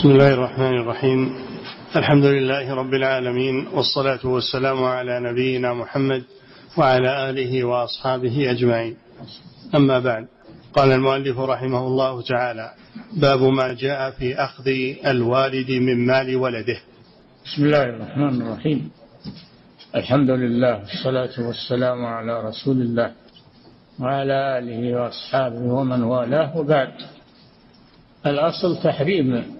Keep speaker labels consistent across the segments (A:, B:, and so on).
A: بسم الله الرحمن الرحيم. الحمد لله رب العالمين والصلاة والسلام على نبينا محمد وعلى آله وأصحابه أجمعين. أما بعد قال المؤلف رحمه الله تعالى باب ما جاء في أخذ الوالد من مال ولده.
B: بسم الله الرحمن الرحيم. الحمد لله والصلاة والسلام على رسول الله وعلى آله وأصحابه ومن والاه وبعد. الأصل تحريم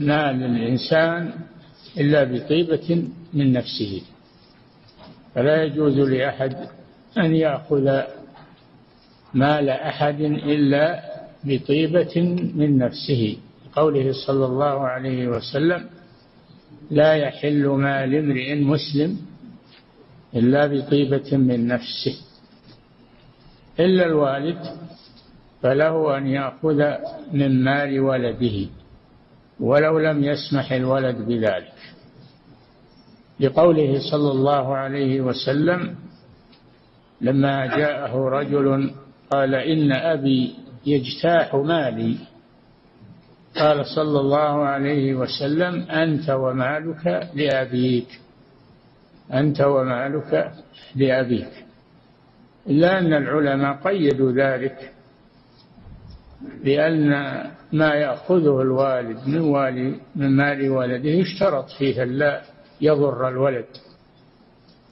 B: مال الإنسان إلا بطيبة من نفسه. فلا يجوز لأحد أن يأخذ مال أحد إلا بطيبة من نفسه. قوله صلى الله عليه وسلم لا يحل مال امرئ مسلم إلا بطيبة من نفسه. إلا الوالد فله أن يأخذ من مال ولده. ولو لم يسمح الولد بذلك. لقوله صلى الله عليه وسلم لما جاءه رجل قال إن أبي يجتاح مالي. قال صلى الله عليه وسلم أنت ومالك لأبيك. أنت ومالك لأبيك. إلا أن العلماء قيدوا ذلك. بأن ما يأخذه الوالد من والي من مال ولده يشترط فيه لا يضر الولد.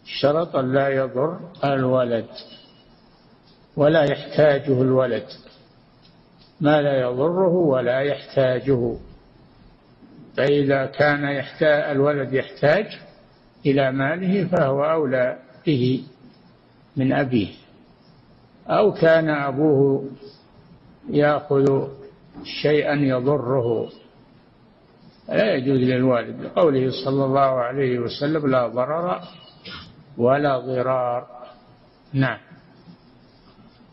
B: اشترط أن لا يضر الولد. ولا يحتاجه الولد. ما لا يضره ولا يحتاجه. فإذا كان يحتاج الولد يحتاج إلى ماله فهو أولى به من أبيه. أو كان أبوه يأخذ شيئا يضره. لا يجوز للوالد لقوله صلى الله عليه وسلم لا ضرر ولا ضرار. نعم.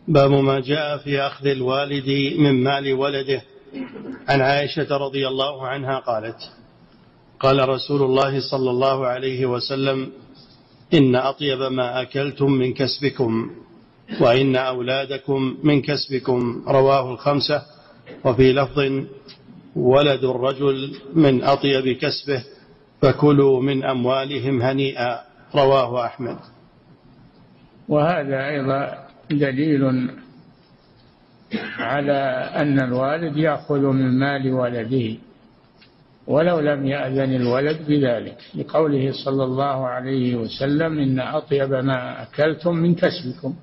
A: باب ما جاء في أخذ الوالد من مال ولده. عن عائشة رضي الله عنها قالت قال رسول الله صلى الله عليه وسلم إن أطيب ما أكلتم من كسبكم. وإن أولادكم من كسبكم رواه الخمسة. وفي لفظ ولد الرجل من أطيب كسبه فكلوا من أموالهم هنيئا رواه أحمد.
B: وهذا أيضا دليل على أن الوالد يأخذ من مال ولده ولو لم يأذن الولد بذلك. لقوله صلى الله عليه وسلم إن أطيب ما أكلتم من كسبكم.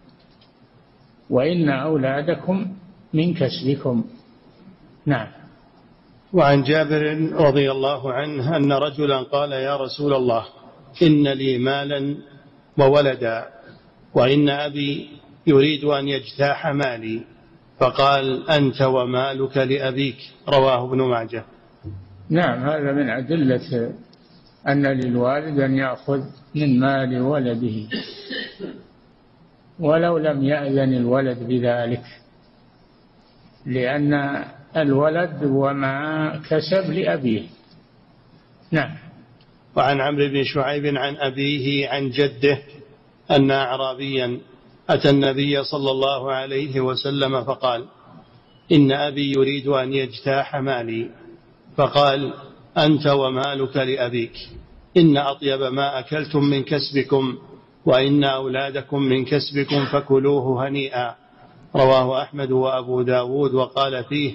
B: وإن أولادكم من كسبكم. نعم.
A: وعن جابر رضي الله عنه أن رجلا قال يا رسول الله إن لي مالا وولدا وإن أبي يريد أن يجتاح مالي. فقال أنت ومالك لأبيك. رواه ابن ماجه.
B: نعم هذا من أدلة أن للوالد أن يأخذ من مال ولده. ولو لم يأذن الولد بذلك لأن الولد وما كسب لأبيه. نعم.
A: وعن عمرو بن شعيب عن أبيه عن جده أن أعرابيا أتى النبي صلى الله عليه وسلم فقال إن أبي يريد أن يجتاح مالي. فقال أنت ومالك لأبيك. إن أطيب ما أكلتم من كسبكم. وإن أولادكم من كسبكم فكلوه هنيئا. رواه أحمد وأبو داود وقال فيه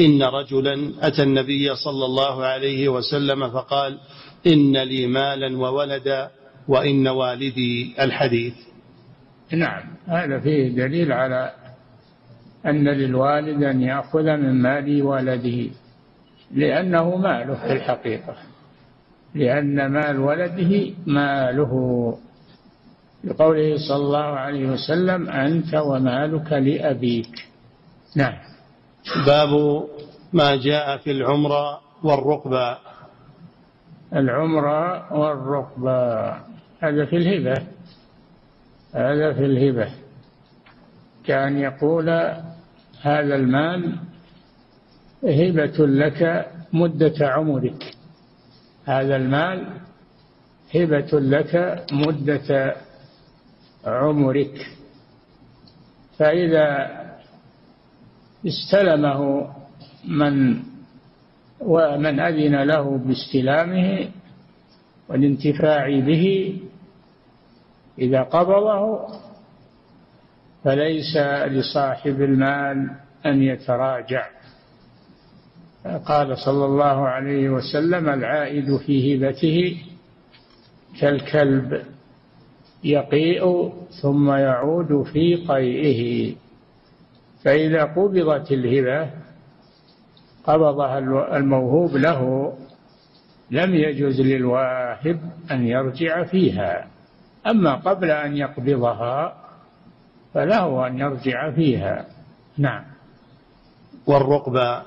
A: إن رجلا أتى النبي صلى الله عليه وسلم فقال إن لي مالا وولدا وإن والدي الحديث.
B: نعم هذا فيه دليل على أن للوالد أن يأخذ من مال ولده لأنه ماله في الحقيقة لأن مال ولده ماله لقوله صلى الله عليه وسلم أنت ومالك لأبيك. نعم.
A: باب ما جاء في العمرة والرقبة
B: العمرة والرقبة هذا في الهبة. هذا في الهبة. كان يقول هذا المال هبة لك مدة عمرك. هذا المال هبة لك مدة عمرك فإذا استلمه من ومن أذن له باستلامه والانتفاع به إذا قبضه فليس لصاحب المال أن يتراجع. قال صلى الله عليه وسلم العائد في هبته كالكلب. يقيء ثم يعود في قيئه. فإذا قبضت الهبة قبضها الموهوب له لم يجوز للواهب أن يرجع فيها. أما قبل أن يقبضها فله أن يرجع فيها. نعم.
A: والرقبة؟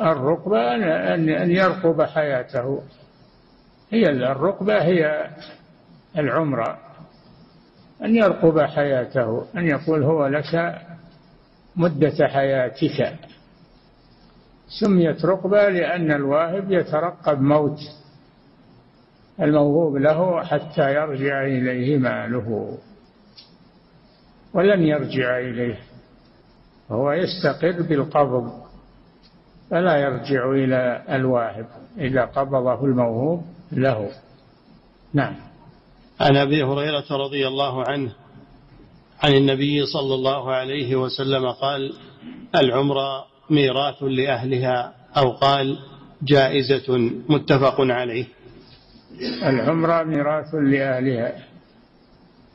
B: الرقبة أن يرقب حياته. هي الرقبة هي العمرة أن يرقب حياته أن يقول هو لك مدة حياتك. سميت رقبة لأن الواهب يترقب موت. الموهوب له حتى يرجع إليه ماله. ولن يرجع إليه. هو يستقر بالقبض. فلا يرجع إلى الواهب إذا قبضه الموهوب له. نعم.
A: عن أبي هريرة رضي الله عنه عن النبي صلى الله عليه وسلم قال العمرة ميراث لأهلها أو قال جائزة متفق عليه.
B: العمرة ميراث لأهلها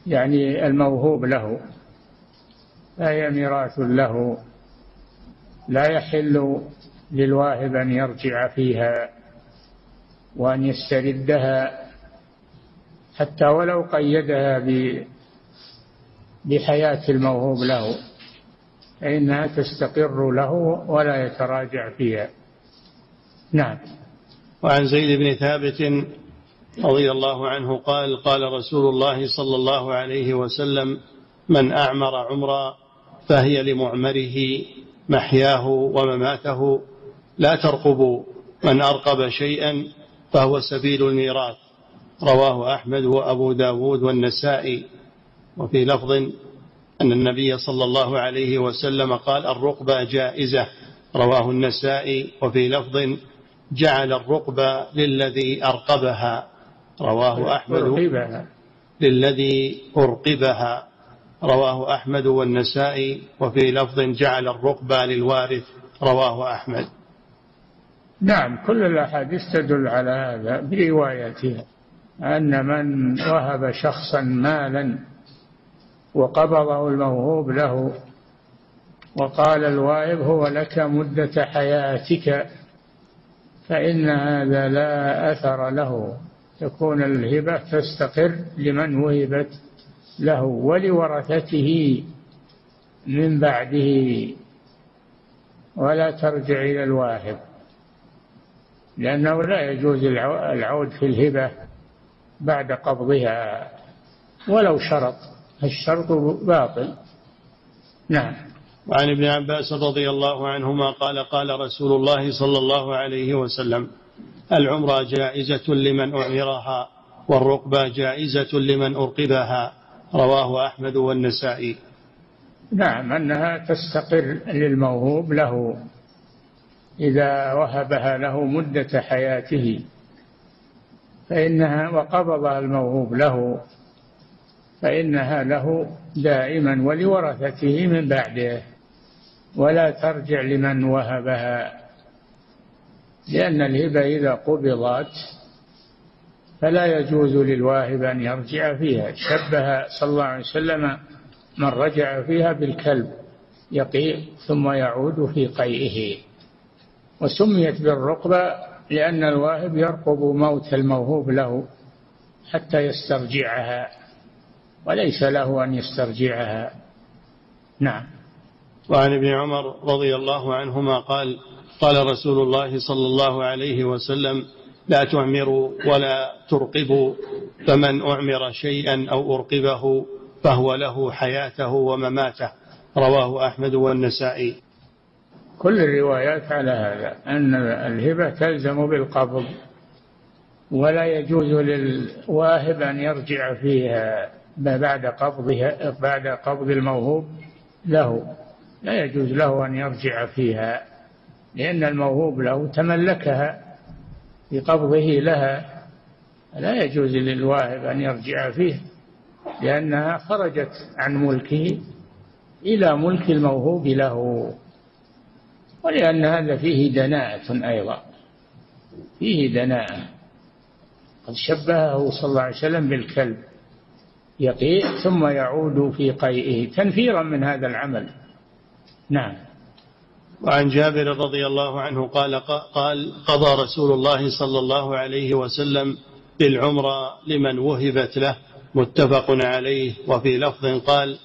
B: يعني الموهوب له فهي ميراث له لا يحل للواهب أن يرجع فيها وأن يستردها حتى ولو قيدها بحياة الموهوب له فإنها تستقر له ولا يتراجع فيها. نعم.
A: وعن زيد بن ثابت رضي الله عنه قال قال رسول الله صلى الله عليه وسلم من أعمر عمرا فهي لمعمره محياه ومماته لا ترقبوا من أرقب شيئا فهو سبيل الميراث. رواه أحمد وأبو داود والنسائي. وفي لفظ أن النبي صلى الله عليه وسلم قال الرقبة جائزة رواه النسائي. وفي لفظ جعل الرقبة للذي أرقبها رواه أحمد للذي أرقبها رواه أحمد والنسائي. وفي لفظ جعل الرقبة للوارث رواه أحمد.
B: نعم كل الأحاديث تدل على هذا بروايتها. أن من وهب شخصا مالا وقبضه الموهوب له وقال الواهب هو لك مدة حياتك فإن هذا لا أثر له. تكون الهبة تستقر لمن وهبت له ولورثته من بعده. ولا ترجع إلى الواهب لأنه لا يجوز العود في الهبة. بعد قبضها ولو شرط الشرط باطل. نعم.
A: وعن ابن عباس رضي الله عنهما قال قال رسول الله صلى الله عليه وسلم العمرة جائزة لمن أعمرها والرقبة جائزة لمن أرقبها. رواه أحمد والنسائي.
B: نعم أنها تستقر للموهوب له إذا وهبها له مدة حياته. فإنها وقبضها الموهوب له فإنها له دائما ولورثته من بعده ولا ترجع لمن وهبها لأن الهبة إذا قبضت فلا يجوز للواهب أن يرجع فيها. شبه صلى الله عليه وسلم من رجع فيها بالكلب يقيء ثم يعود في قيئه وسميت بالرقبة لأن الواهب يرقب موت الموهوب له حتى يسترجعها وليس له أن يسترجعها. نعم.
A: وعن ابن عمر رضي الله عنهما قال قال رسول الله صلى الله عليه وسلم لا تعمروا ولا ترقبوا فمن أعمر شيئا أو أرقبه فهو له حياته ومماته. رواه أحمد والنسائي.
B: كل الروايات على هذا أن الهبة تلزم بالقبض ولا يجوز للواهب أن يرجع فيها بعد قبضها بعد قبض الموهوب له لا يجوز له أن يرجع فيها لأن الموهوب له تملكها بقبضه لها لا يجوز للواهب أن يرجع فيه لأنها خرجت عن ملكه إلى ملك الموهوب له. ولأن هذا فيه دناءة أيضا. فيه دناءة. قد شبهه صلى الله عليه وسلم بالكلب. يقيء ثم يعود في قيئه. تنفيرا من هذا العمل. نعم.
A: وعن جابر رضي الله عنه قال قال قضى رسول الله صلى الله عليه وسلم بالعمرة لمن وهبت له. متفق عليه. وفي لفظ قال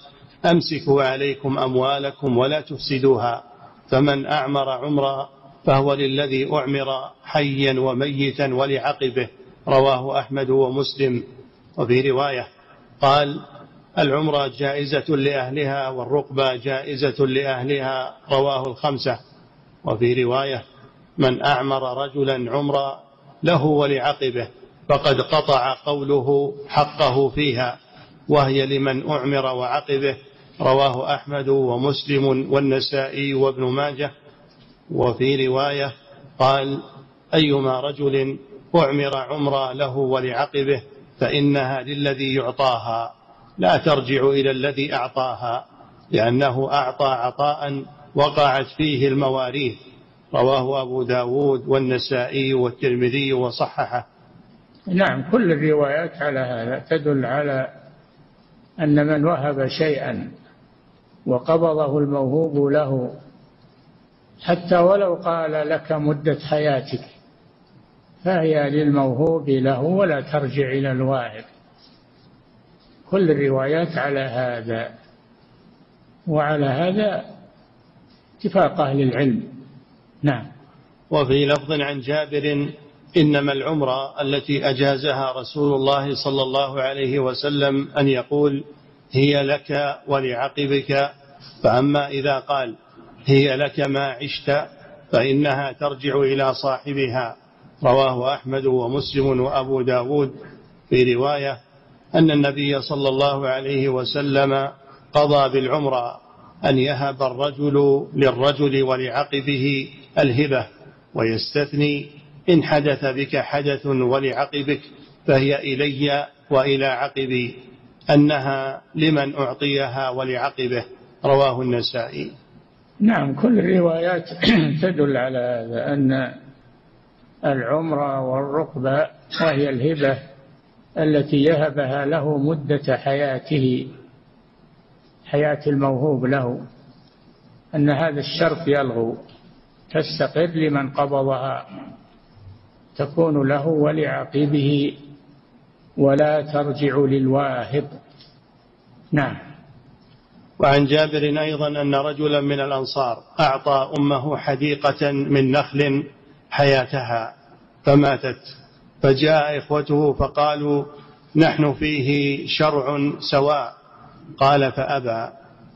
A: أمسكوا عليكم أموالكم ولا تفسدوها. فمن أعمر عمرا فهو للذي أعمر حيا وميتا ولعقبه. رواه أحمد ومسلم. وفي رواية قال العمرة جائزة لأهلها والرقبة جائزة لأهلها. رواه الخمسة. وفي رواية من أعمر رجلا عمرا له ولعقبه فقد قطع قوله حقه فيها وهي لمن أعمر وعقبه رواه أحمد ومسلم والنسائي وابن ماجه وفي رواية قال أيما رجل أعمر عمرا له ولعقبه فإنها للذي يعطاها لا ترجع إلى الذي أعطاها لأنه أعطى عطاء وقعت فيه المواريث. رواه أبو داود والنسائي والترمذي وصححه.
B: نعم كل الروايات على هذا تدل على أن من وهب شيئا وقبضه الموهوب له. حتى ولو قال لك مدة حياتك فهي للموهوب له ولا ترجع إلى الواهب. كل الروايات على هذا وعلى هذا اتفاق أهل العلم. نعم.
A: وفي لفظ عن جابر إنما العمرة التي أجازها رسول الله صلى الله عليه وسلم أن يقول هي لك ولعقبك. فأما إذا قال هي لك ما عشت فإنها ترجع إلى صاحبها. رواه أحمد ومسلم وأبو داود في رواية أن النبي صلى الله عليه وسلم قضى بالعمرة أن يهب الرجل للرجل ولعقبه الهبة ويستثني إن حدث بك حدث ولعقبك فهي إلي وإلى عقبي. أنها لمن أعطيها ولعقبه رواه النسائي.
B: نعم كل الروايات تدل على هذا أن العمرة والرقبة وهي الهبة التي يهبها له مدة حياته حياة الموهوب له. أن هذا الشرط يلغو تستقر لمن قبضها تكون له ولعقبه. ولا ترجع للواهب. نعم.
A: وعن جابر أيضا أن رجلا من الأنصار أعطى أمه حديقة من نخل حياتها فماتت. فجاء إخوته فقالوا نحن فيه شرع سواء. قال فأبى.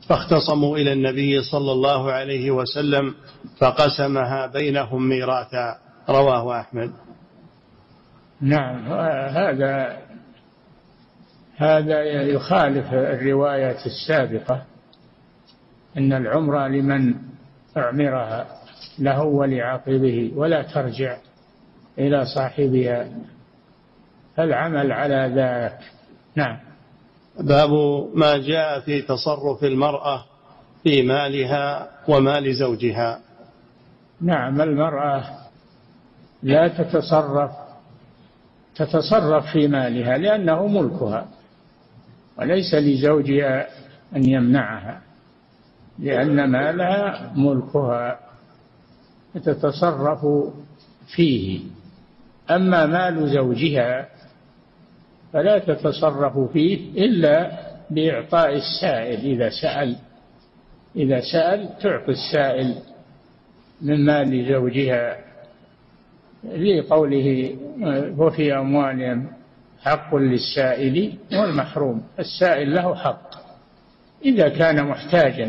A: فاختصموا إلى النبي صلى الله عليه وسلم فقسمها بينهم ميراثا. رواه أحمد.
B: نعم هذا هذا يخالف الرواية السابقة أن العمرة لمن أعمرها له ولعقبه ولا ترجع إلى صاحبها. فالعمل على ذاك. نعم.
A: باب ما جاء في تصرف المرأة في مالها ومال زوجها.
B: نعم المرأة لا تتصرف تتصرف في مالها لأنه ملكها. وليس لزوجها أن يمنعها لأن مالها ملكها تتصرف فيه. أما مال زوجها فلا تتصرف فيه إلا بإعطاء السائل. إذا سأل إذا سأل تعطي السائل من مال زوجها. لقوله وفي أموالهم حق للسائل والمحروم. السائل له حق إذا كان محتاجا.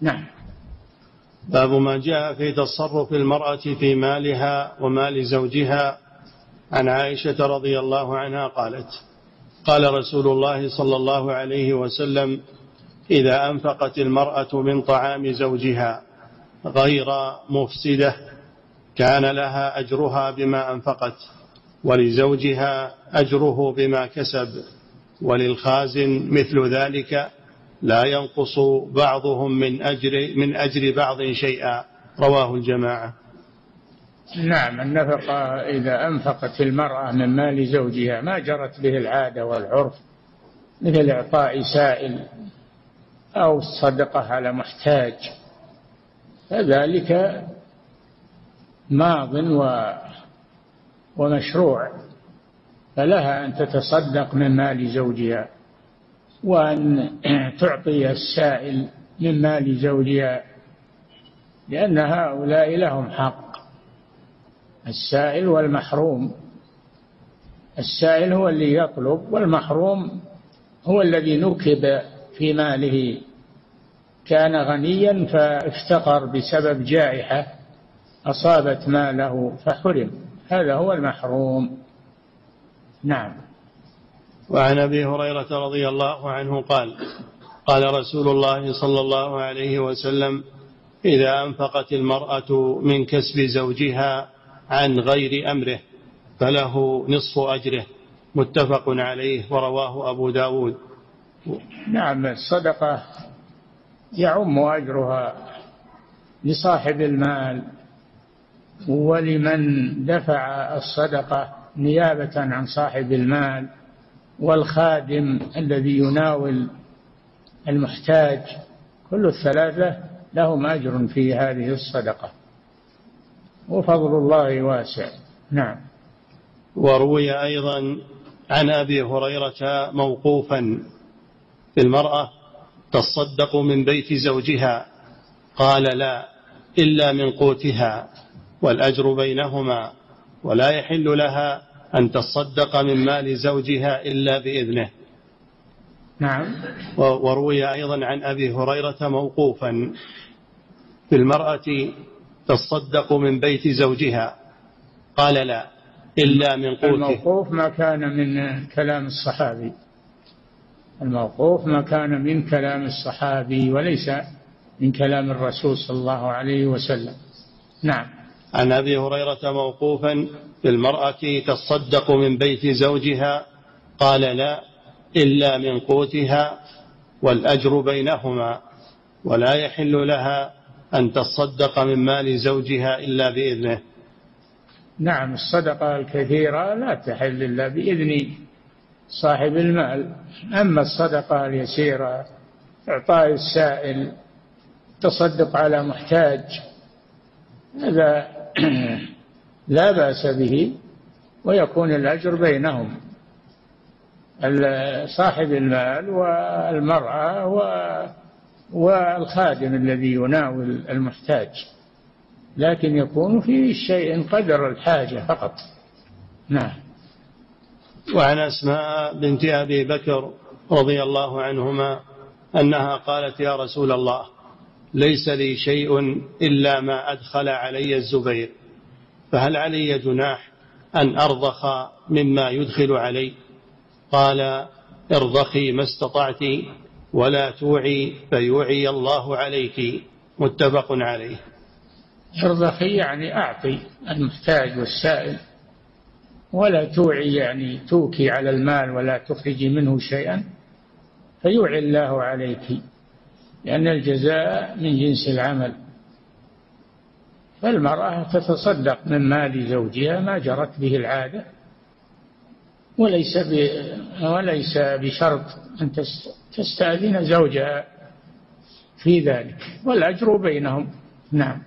B: نعم.
A: باب ما جاء في تصرف المرأة في مالها ومال زوجها. عن عائشة رضي الله عنها قالت قال رسول الله صلى الله عليه وسلم إذا أنفقت المرأة من طعام زوجها غير مفسدة كان لها أجرها بما أنفقت. ولزوجها أجره بما كسب وللخازن مثل ذلك لا ينقص بعضهم من أجر من أجر بعض شيئا. رواه الجماعة.
B: نعم النفقة إذا أنفقت المرأة من مال زوجها ما جرت به العادة والعرف مثل إعطاء سائل أو الصدقة على محتاج فذلك ماض و ومشروع فلها أن تتصدق من مال زوجها وأن تعطي السائل من مال زوجها لأن هؤلاء لهم حق السائل والمحروم. السائل هو اللي يطلب والمحروم هو الذي نكب في ماله. كان غنيا فافتقر بسبب جائحة أصابت ماله فحرم. هذا هو المحروم. نعم.
A: وعن أبي هريرة رضي الله عنه قال قال رسول الله صلى الله عليه وسلم إذا أنفقت المرأة من كسب زوجها عن غير أمره فله نصف أجره. متفق عليه ورواه أبو داود.
B: نعم الصدقة يعم أجرها لصاحب المال. ولمن دفع الصدقة نيابة عن صاحب المال والخادم الذي يناول المحتاج كل الثلاثة لهم أجر في هذه الصدقة. وفضل الله واسع. نعم.
A: وروي أيضا عن أبي هريرة موقوفا في المرأة تصدق من بيت زوجها قال لا إلا من قوتها. والأجر بينهما ولا يحل لها أن تصدق من مال زوجها إلا بإذنه.
B: نعم.
A: وروي أيضا عن أبي هريرة موقوفا في المرأة تصدق من بيت زوجها. قال لا إلا من قوته.
B: الموقوف ما كان من كلام الصحابي. الموقوف ما كان من كلام الصحابي وليس من كلام الرسول صلى الله عليه وسلم. نعم.
A: عن أبي هريرة موقوفا في المرأة تصدق من بيت زوجها قال لا إلا من قوتها والأجر بينهما ولا يحل لها أن تصدق من مال زوجها إلا بإذنه.
B: نعم الصدقة الكثيرة لا تحل إلا بإذن صاحب المال. أما الصدقة اليسيرة إعطاء السائل تصدق على محتاج هذا لا بأس به ويكون الأجر بينهم. صاحب المال والمرأة والخادم الذي يناول المحتاج. لكن يكون في شيء قدر الحاجة فقط. نعم.
A: وعن أسماء بنت أبي بكر رضي الله عنهما أنها قالت يا رسول الله ليس لي شيء إلا ما أدخل علي الزبير فهل علي جناح أن أرضخ مما يدخل علي؟ قال ارضخي ما استطعت ولا توعي فيوعي الله عليك. متفق عليه.
B: ارضخي يعني أعطي المحتاج والسائل ولا توعي يعني توكي على المال ولا تخرجي منه شيئا فيوعي الله عليك. لأن الجزاء من جنس العمل. فالمرأة تتصدق من مال زوجها ما جرت به العادة وليس وليس بشرط أن تستأذن زوجها في ذلك والأجر بينهم. نعم.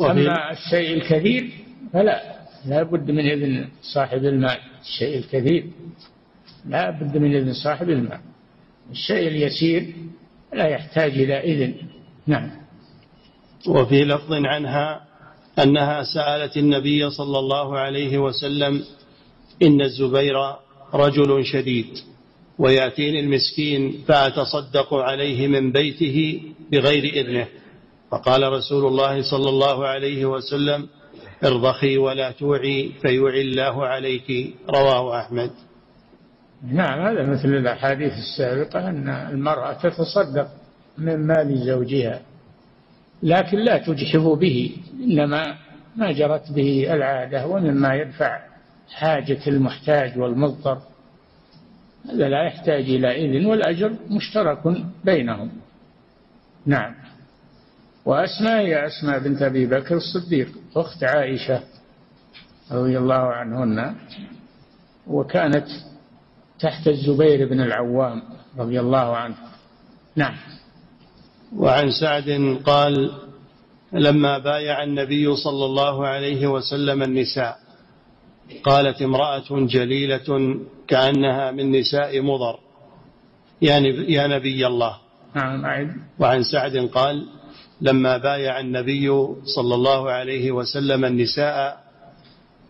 B: أما الشيء الكثير فلا لا بد من إذن صاحب المال. الشيء الكثير لا بد من إذن صاحب المال. الشيء اليسير لا يحتاج إلى إذن. نعم.
A: وفي لفظ عنها أنها سألت النبي صلى الله عليه وسلم إن الزبير رجل شديد ويأتيني المسكين فأتصدق عليه من بيته بغير إذنه. فقال رسول الله صلى الله عليه وسلم ارضخي ولا توعي فيوعي الله عليك رواه أحمد.
B: نعم هذا مثل الأحاديث السابقة أن المرأة تتصدق من مال زوجها لكن لا تجحفوا به إنما ما جرت به العادة ومما يدفع حاجة المحتاج والمضطر. هذا لا يحتاج إلى إذن والأجر مشترك بينهم. نعم. وأسماء هي أسماء بنت أبي بكر الصديق أخت عائشة رضي الله عنهن وكانت تحت الزبير بن العوام رضي الله عنه. نعم.
A: وعن سعد قال لما بايع النبي صلى الله عليه وسلم النساء قالت امرأة جليلة كأنها من نساء مضر. يعني يا نبي الله.
B: نعم
A: وعن سعد قال لما بايع النبي صلى الله عليه وسلم النساء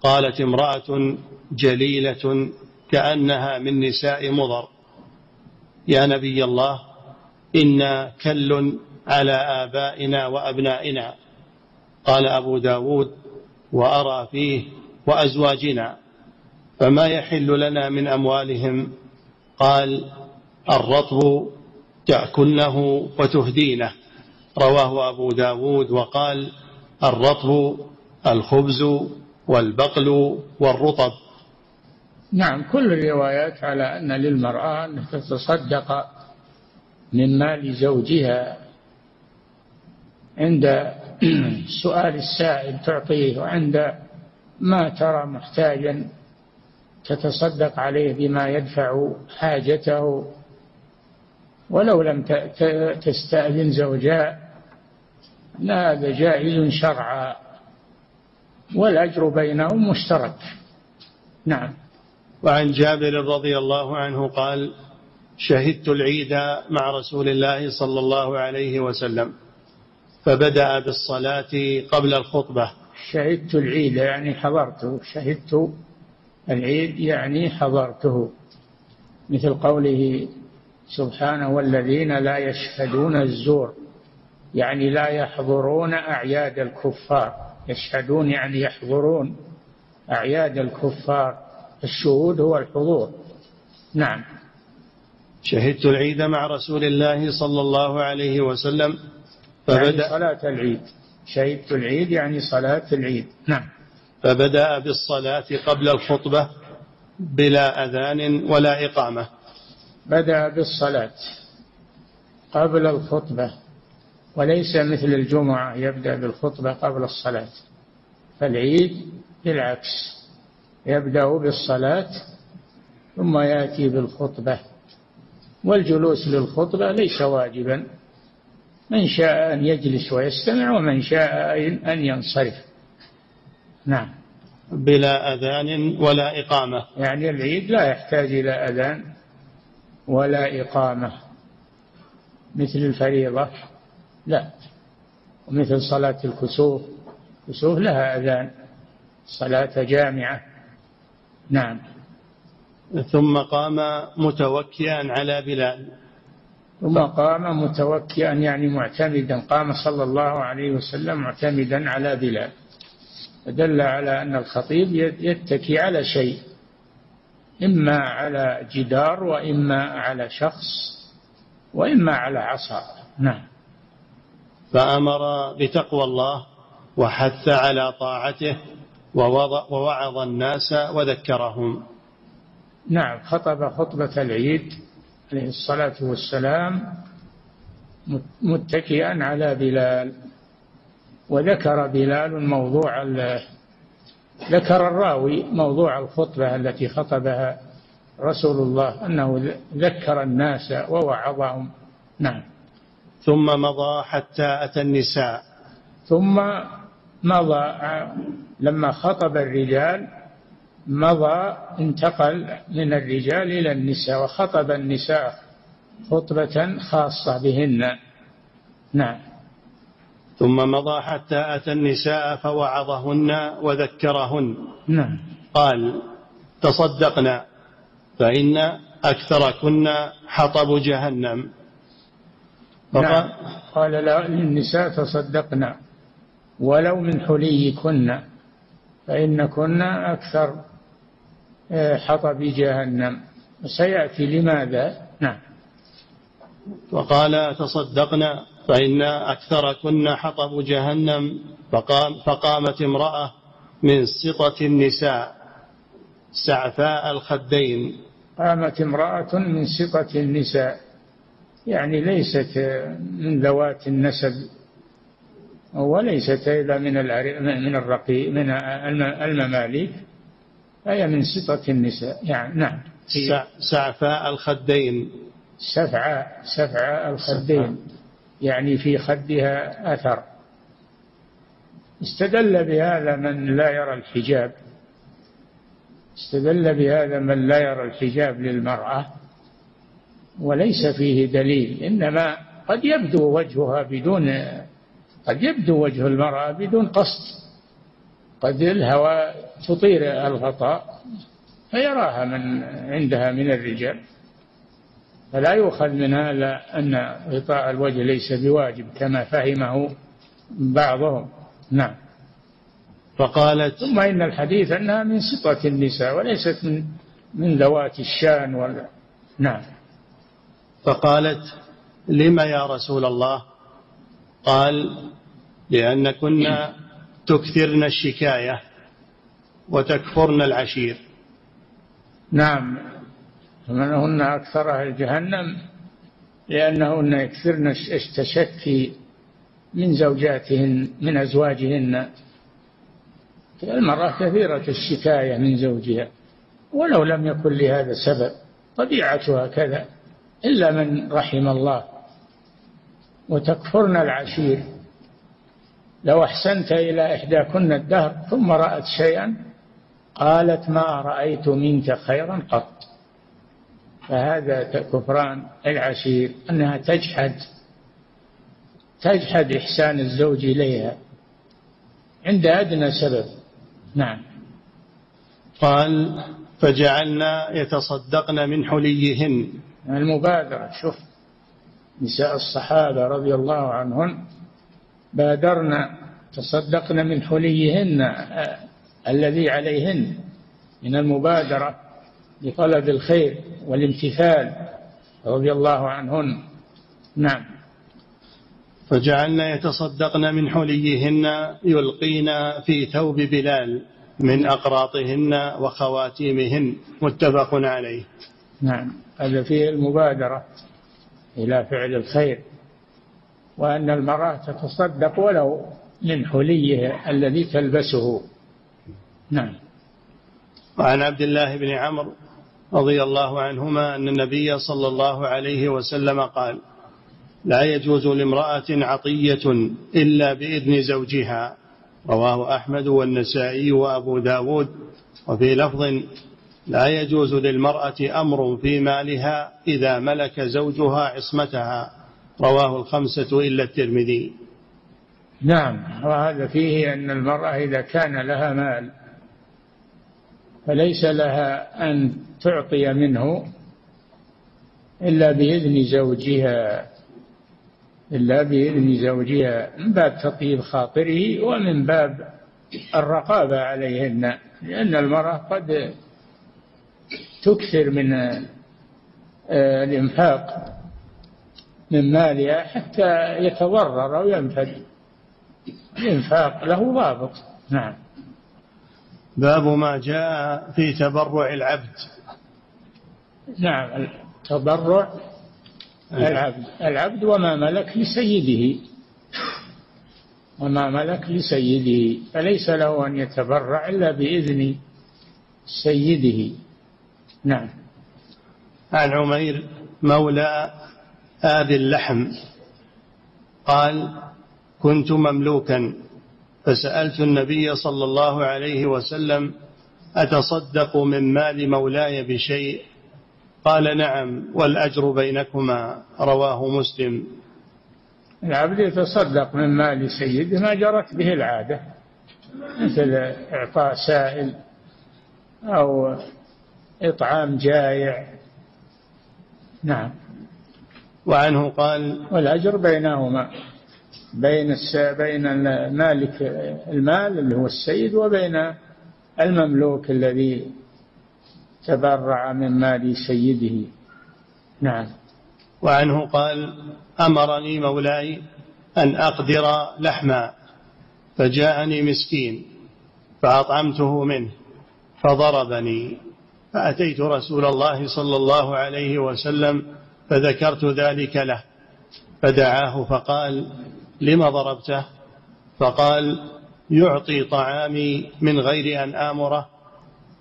A: قالت امرأة جليلة كأنها من نساء مضر. يا نبي الله إنا كل على آبائنا وأبنائنا. قال أبو داود وأرى فيه وأزواجنا. فما يحل لنا من أموالهم؟ قال الرطب تأكلنه وتهدينه. رواه أبو داود وقال الرطب الخبز والبقل والرطب.
B: نعم كل الروايات على أن للمرأة أن تتصدق من مال زوجها عند سؤال السائل تعطيه وعند ما ترى محتاجا تتصدق عليه بما يدفع حاجته. ولو لم تستأذن زوجها هذا جائز شرعا والأجر بينهم مشترك. نعم.
A: وعن جابر رضي الله عنه قال شهدت العيد مع رسول الله صلى الله عليه وسلم فبدأ بالصلاة قبل الخطبة.
B: شهدت العيد يعني حضرته. شهدت العيد يعني حضرته مثل قوله سبحانه والذين لا يشهدون الزور يعني لا يحضرون أعياد الكفار. يشهدون يعني يحضرون أعياد الكفار. الشهود هو الحضور. نعم.
A: شهدت العيد مع رسول الله صلى الله عليه وسلم
B: فبدأ يعني صلاة العيد. شهدت العيد يعني صلاة العيد. نعم.
A: فبدأ بالصلاة قبل الخطبة بلا أذان ولا إقامة.
B: بدأ بالصلاة قبل الخطبة وليس مثل الجمعة يبدأ بالخطبة قبل الصلاة. فالعيد بالعكس. يبدأ بالصلاة ثم يأتي بالخطبة والجلوس للخطبة ليس واجبا. من شاء أن يجلس ويستمع ومن شاء أن ينصرف. نعم.
A: بلا أذان ولا إقامة.
B: يعني العيد لا يحتاج إلى أذان ولا إقامة. مثل الفريضة لا. ومثل صلاة الكسوف الكسوف لها أذان صلاة جامعة. نعم.
A: ثم قام متوكئا على بلال.
B: ثم قام متوكئا يعني معتمدا قام صلى الله عليه وسلم معتمدا على بلال. فدل على أن الخطيب يتكي على شيء إما على جدار وإما على شخص وإما على عصا. نعم.
A: فأمر بتقوى الله وحث على طاعته ووعظ الناس وذكرهم.
B: نعم خطب خطبة العيد عليه الصلاة والسلام متكئا على بلال وذكر بلال موضوع ذكر الراوي موضوع الخطبة التي خطبها رسول الله أنه ذكر الناس ووعظهم. نعم.
A: ثم مضى حتى أتى النساء.
B: ثم مضى لما خطب الرجال مضى انتقل من الرجال إلى النساء وخطب النساء خطبة خاصة بهن. نعم.
A: ثم مضى حتى أتى النساء فوعظهن وذكرهن.
B: نعم.
A: قال تصدقنا فإن أكثركن حطب جهنم.
B: نعم. قال للنساء تصدقنا ولو من حليكن. فإنكن أكثر آه، حطب جهنم. سيأتي لماذا؟ نعم.
A: وقال تصدقنا فإن أكثركن حطب جهنم فقام فقامت امرأة من سطة النساء سعفاء الخدين.
B: قامت امرأة من سطة النساء. يعني ليست من ذوات النسب. وليست إلا من من الرقي من المماليك فهي من سطة النساء. يعني نعم.
A: سعفاء الخدين.
B: سفعاء سفعاء الخدين. يعني في خدها أثر. استدل بهذا من لا يرى الحجاب. استدل بهذا من لا يرى الحجاب للمرأة. وليس فيه دليل. إنما قد يبدو وجهها بدون قد يبدو وجه المرأة بدون قصد. قد الهوى تطير الغطاء فيراها من عندها من الرجال. فلا يؤخذ من هذا أن غطاء الوجه ليس بواجب كما فهمه بعضهم. نعم.
A: فقالت
B: ثم إن الحديث أنها من سطة النساء وليست من من ذوات الشان ولا نعم.
A: فقالت لم يا رسول الله؟ قال لأن كنا تكثرن الشكاية وتكفرن العشير.
B: نعم. هن أكثر أهل جهنم لأنهن يكثرن التشكي من زوجاتهن من أزواجهن. المرأة كثيرة الشكاية من زوجها ولو لم يكن لهذا سبب طبيعتها كذا إلا من رحم الله. وتكفرن العشير. لو أحسنت إلى إحداكن الدهر ثم رأت شيئا قالت ما رأيت منك خيرا قط. فهذا كفران العشير أنها تجحد تجحد إحسان الزوج إليها. عند أدنى سبب. نعم.
A: قال فجعلنا يتصدقن من حليهن.
B: المبادرة شوف. نساء الصحابة رضي الله عنهن بادرن تصدقن من حليهن آه، الذي عليهن من المبادرة لطلب الخير والامتثال رضي الله عنهن. نعم.
A: فجعلن يتصدقن من حليهن يلقين في ثوب بلال من أقراطهن وخواتيمهن متفق عليه.
B: نعم. هذا فيه المبادرة. إلى فعل الخير وأن المرأة تتصدق ولو من حليه الذي تلبسه. نعم.
A: وعن عبد الله بن عمرو رضي الله عنهما أن النبي صلى الله عليه وسلم قال لا يجوز لامرأة عطية إلا بإذن زوجها. رواه أحمد والنسائي وأبو داود وفي لفظ لا يجوز للمرأة أمر في مالها إذا ملك زوجها عصمتها. رواه الخمسة إلا الترمذي.
B: نعم وهذا فيه أن المرأة إذا كان لها مال فليس لها أن تعطي منه إلا بإذن زوجها إلا بإذن زوجها من باب تطيب خاطره ومن باب الرقابة عليهن لأن المرأة قد تكثر من آه، الإنفاق من مالها حتى يتضرر أو ينفد. الإنفاق له ضابط. نعم.
A: باب ما جاء في تبرع العبد.
B: نعم. التبرع العبد. العبد وما ملك لسيده. وما ملك لسيده. فليس له أن يتبرع إلا بإذن سيده. نعم.
A: عن عمير مولى آبي اللحم. قال كنت مملوكا. فسألت النبي صلى الله عليه وسلم أتصدق من مال مولاي بشيء؟ قال نعم والأجر بينكما. رواه مسلم.
B: العبد يتصدق من مال سيده ما جرت به العادة مثل إعطاء سائل أو إطعام جائع. نعم.
A: وعنه قال
B: والأجر بينهما بين بين مالك المال اللي هو السيد وبين المملوك الذي تبرع من مال سيده. نعم.
A: وعنه قال أمرني مولاي أن أقدر لحما فجاءني مسكين فأطعمته منه فضربني. فأتيت رسول الله صلى الله عليه وسلم فذكرت ذلك له فدعاه فقال لم ضربته؟ فقال يعطي طعامي من غير أن آمره.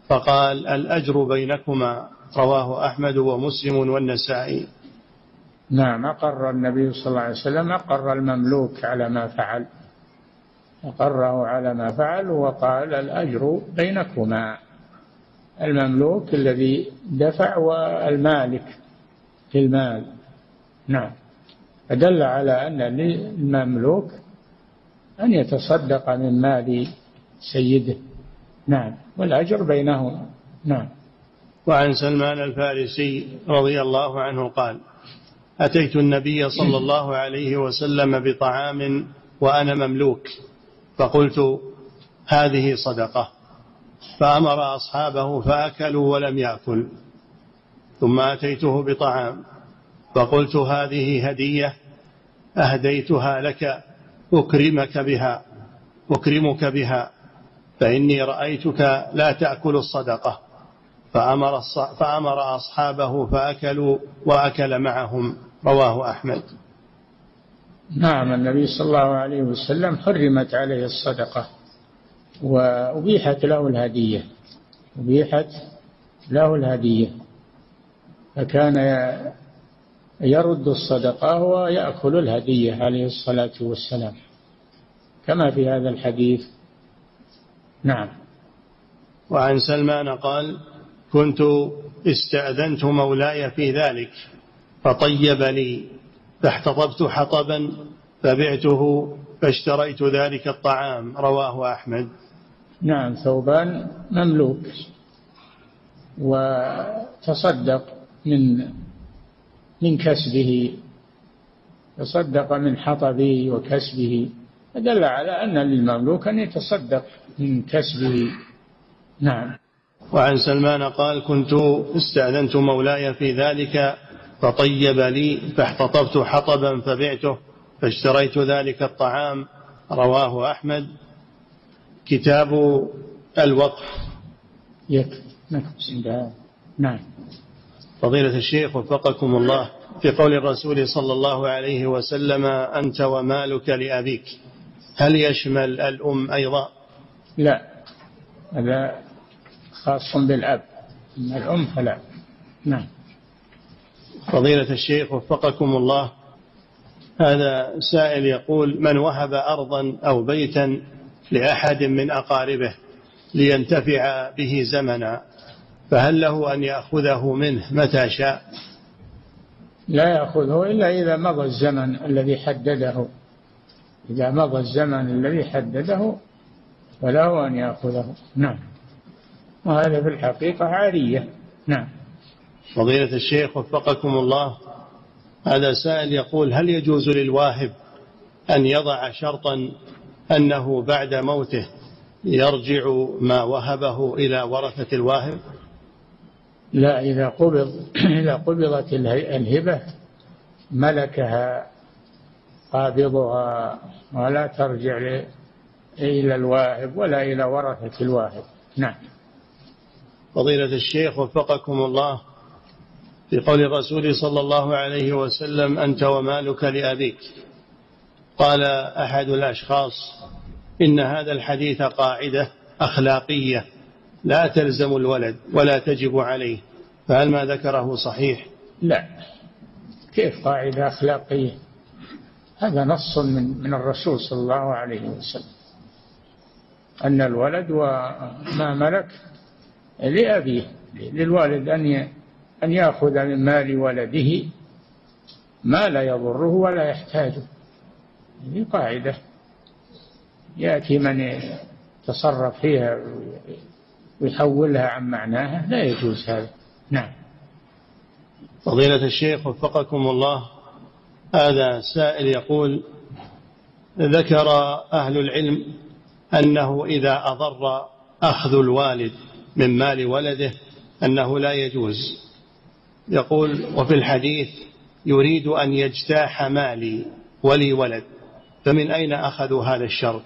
A: فقال الأجر بينكما رواه أحمد ومسلم والنسائي.
B: نعم أقر النبي صلى الله عليه وسلم أقر المملوك على ما فعل. أقره على ما فعل وقال الأجر بينكما. المملوك الذي دفع والمالك للمال. نعم. فدل على أن للمملوك أن يتصدق من مال سيده. نعم. والأجر بينهما. نعم.
A: وعن سلمان الفارسي رضي الله عنه قال أتيت النبي صلى الله عليه وسلم بطعام وأنا مملوك فقلت هذه صدقة. فأمر أصحابه فأكلوا ولم يأكل ثم أتيته بطعام فقلت هذه هدية أهديتها لك أكرمك بها أكرمك بها فإني رأيتك لا تأكل الصدقة. فأمر, فأمر أصحابه فأكلوا وأكل معهم رواه أحمد.
B: نعم النبي صلى الله عليه وسلم حرمت عليه الصدقة. وأبيحت له الهدية. أبيحت له الهدية. فكان يرد الصدقة ويأكل الهدية عليه الصلاة والسلام. كما في هذا الحديث. نعم.
A: وعن سلمان قال كنت استأذنت مولاي في ذلك فطيب لي فاحتطبت حطبا فبعته فاشتريت ذلك الطعام رواه أحمد.
B: نعم ثوبان مملوك. وتصدق من من كسبه. تصدق من حطبه وكسبه. فدل على أن للمملوك أن يتصدق من كسبه. نعم.
A: وعن سلمان قال كنت استأذنت مولاي في ذلك فطيب لي فاحتطبت حطبا فبعته فاشتريت ذلك الطعام. رواه أحمد. كتاب الوقف.
B: يكفي نعم.
A: فضيلة الشيخ وفقكم الله في قول الرسول صلى الله عليه وسلم أنت ومالك لأبيك. هل يشمل الأم أيضا؟
B: لا. هذا خاص بالأب. أما الأم فلا. نعم.
A: فضيلة الشيخ وفقكم الله هذا سائل يقول من وهب أرضا أو بيتا لأحد من أقاربه لينتفع به زمنا فهل له أن يأخذه منه متى شاء؟
B: لا يأخذه إلا إذا مضى الزمن الذي حدده. إذا مضى الزمن الذي حدده فله أن يأخذه. نعم. وهذا في الحقيقة عارية. نعم.
A: فضيلة الشيخ وفقكم الله هذا سائل يقول هل يجوز للواهب أن يضع شرطا أنه بعد موته يرجع ما وهبه إلى ورثة الواهب؟
B: لا إذا قبض إذا قبضت الهبة ملكها قابضها ولا ترجع إلى الواهب ولا إلى ورثة الواهب. نعم.
A: فضيلة الشيخ وفقكم الله في قول الرسول صلى الله عليه وسلم أنت ومالك لأبيك. قال أحد الأشخاص إن هذا الحديث قاعدة أخلاقية لا تلزم الولد ولا تجب عليه. فهل ما ذكره صحيح؟
B: لا. كيف قاعدة أخلاقية؟ هذا نص من من الرسول صلى الله عليه وسلم. أن الولد وما ملك لأبيه للوالد أن أن يأخذ من مال ولده ما لا يضره ولا يحتاجه. هذه قاعدة. يأتي من يتصرف فيها ويحولها عن معناها لا يجوز هذا. نعم.
A: فضيلة الشيخ وفقكم الله هذا سائل يقول ذكر أهل العلم أنه إذا أضر أخذ الوالد من مال ولده أنه لا يجوز. يقول وفي الحديث يريد أن يجتاح مالي ولي ولد. فمن أين أخذوا هذا الشرط؟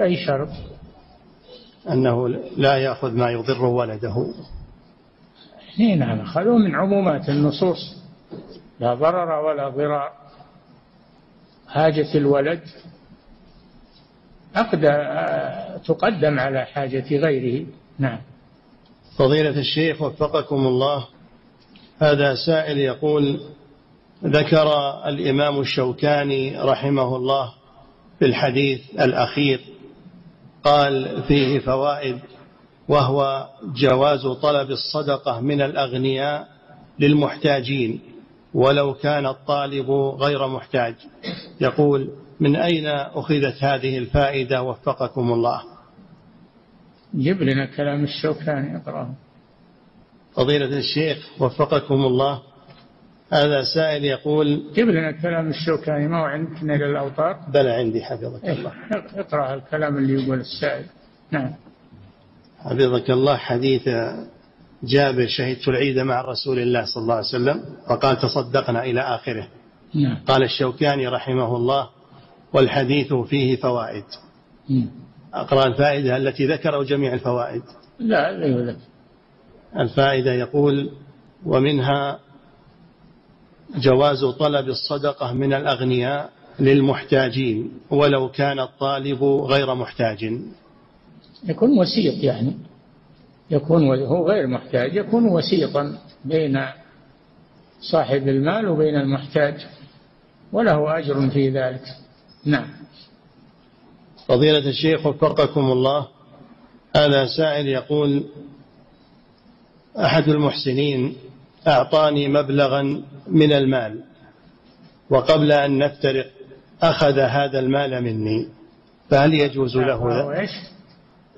B: أي شرط؟
A: أنه لا يأخذ ما يضر ولده.
B: اي نعم أخذوه من عمومات النصوص. لا ضرر ولا ضرار. حاجة الولد أقدى تقدم على حاجة غيره. نعم.
A: فضيلة الشيخ وفقكم الله. هذا سائل يقول ذكر الإمام الشوكاني رحمه الله في الحديث الأخير قال فيه فوائد وهو جواز طلب الصدقة من الأغنياء للمحتاجين ولو كان الطالب غير محتاج. يقول من أين أخذت هذه الفائدة؟ وفقكم الله.
B: جيب لنا كلام الشوكاني اقرأه.
A: فضيلة الشيخ وفقكم الله هذا سائل يقول
B: جيب لنا كلام الشوكاني ما هو عندك نيل الأوطار
A: بلى عندي حفظك
B: إيه،
A: الله.
B: اقرأ الكلام اللي يقول السائل. نعم.
A: حفظك الله حديث جابر شهدت العيد مع رسول الله صلى الله عليه وسلم فقال تصدقنا إلى آخره.
B: نعم.
A: قال الشوكاني رحمه الله والحديث فيه فوائد.
B: مم.
A: أقرأ الفائدة التي ذكروا جميع الفوائد.
B: لا لا
A: الفائدة يقول ومنها جواز طلب الصدقة من الأغنياء للمحتاجين ولو كان الطالب غير محتاج.
B: يكون وسيط يعني. يكون هو غير محتاج يكون وسيطا بين صاحب المال وبين المحتاج وله أجر في ذلك. نعم.
A: فضيلة الشيخ وفقكم الله هذا سائل يقول أحد المحسنين أعطاني مبلغا من المال وقبل أن نفترق أخذ هذا المال مني. فهل يجوز له ذلك؟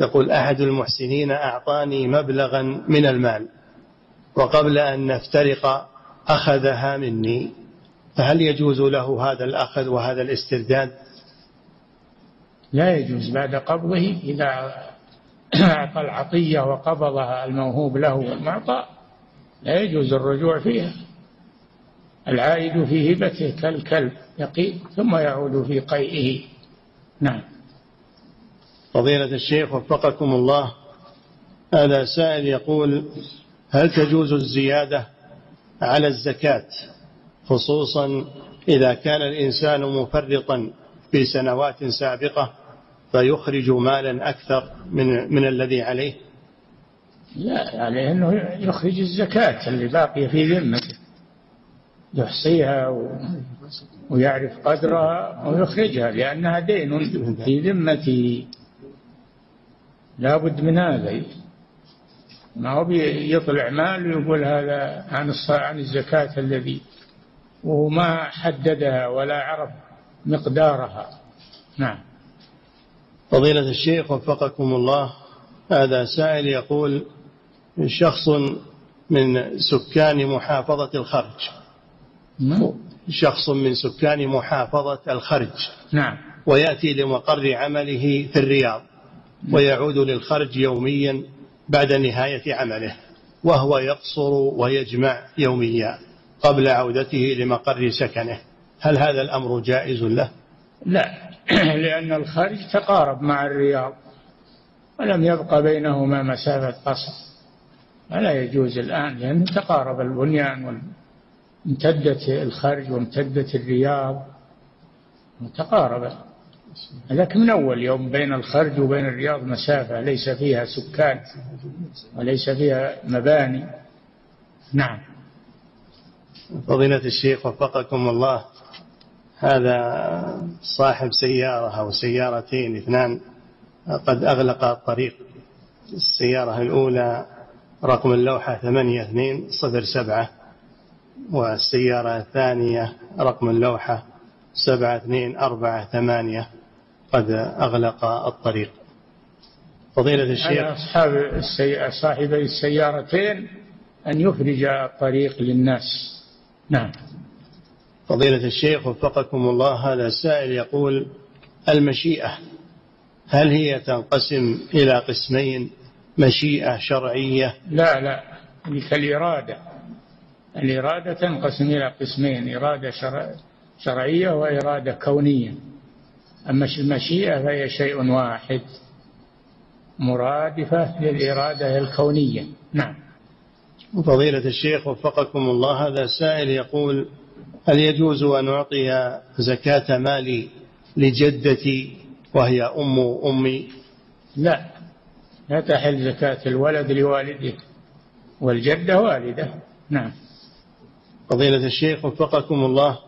A: يقول أحد المحسنين أعطاني مبلغا من المال وقبل أن نفترق أخذها مني. فهل يجوز له هذا الأخذ وهذا الاسترداد؟
B: لا يجوز. بعد قبضه إذا أعطى العطية وقبضها الموهوب له والمعطى لا يجوز الرجوع فيها. العائد في هبته كالكلب يقي ثم يعود في قيئه. نعم.
A: فضيلة الشيخ وفقكم الله هذا سائل يقول هل تجوز الزيادة على الزكاة خصوصا إذا كان الإنسان مفرطا في سنوات سابقة فيخرج مالا أكثر من من الذي عليه؟
B: لا عليه أنه يخرج الزكاة اللي باقية في ذمته. يحصيها و... ويعرف قدرها ويخرجها لأنها دين في ذمته. لا بد من هذا. ما هو يطلع مال ويقول هذا عن عن الزكاة الذي وهو ما حددها ولا عرف مقدارها. نعم.
A: فضيلة الشيخ وفقكم الله. هذا سائل يقول شخص من سكان محافظة الخرج.
B: نعم.
A: شخص من سكان محافظة الخرج.
B: نعم.
A: ويأتي لمقر عمله في الرياض ويعود للخرج يوميا بعد نهاية عمله وهو يقصر ويجمع يوميا قبل عودته لمقر سكنه. هل هذا الأمر جائز له؟
B: لا. لأن الخرج تقارب مع الرياض ولم يبقى بينهما مسافة قصر. فلا يجوز الآن لأنه تقارب البنيان وامتدت الخرج وامتدت الرياض وتقارب هذاك من أول يوم بين الخرج وبين الرياض مسافة ليس فيها سكان وليس فيها مباني. نعم.
A: فضيلة الشيخ وفقكم الله هذا صاحب سيارة أو سيارتين اثنان قد أغلق الطريق السيارة الأولى رقم اللوحة ثمانية اثنين صفر سبعة والسيارة الثانية رقم اللوحة سبعة اثنين أربعة ثمانية. قد أغلق الطريق. فضيلة الشيخ.
B: أصحاب السي... صاحبي السيارتين أن يفرج الطريق للناس. نعم.
A: فضيلة الشيخ وفقكم الله هذا السائل يقول المشيئة هل هي تنقسم إلى قسمين؟ مشيئة شرعية؟
B: لا لا. هذه كالإرادة الإرادة تنقسم إلى قسمين إرادة شرعية وإرادة كونية. أما المشيئة فهي شيء واحد. مرادفة للإرادة الكونية. نعم.
A: فضيلة الشيخ وفقكم الله هذا سائل يقول هل يجوز أن أعطي زكاة مالي لجدتي وهي أم أمي؟
B: لا. لا تحل زكاة الولد لوالده والجدة والدة. نعم.
A: فضيلة الشيخ وفقكم الله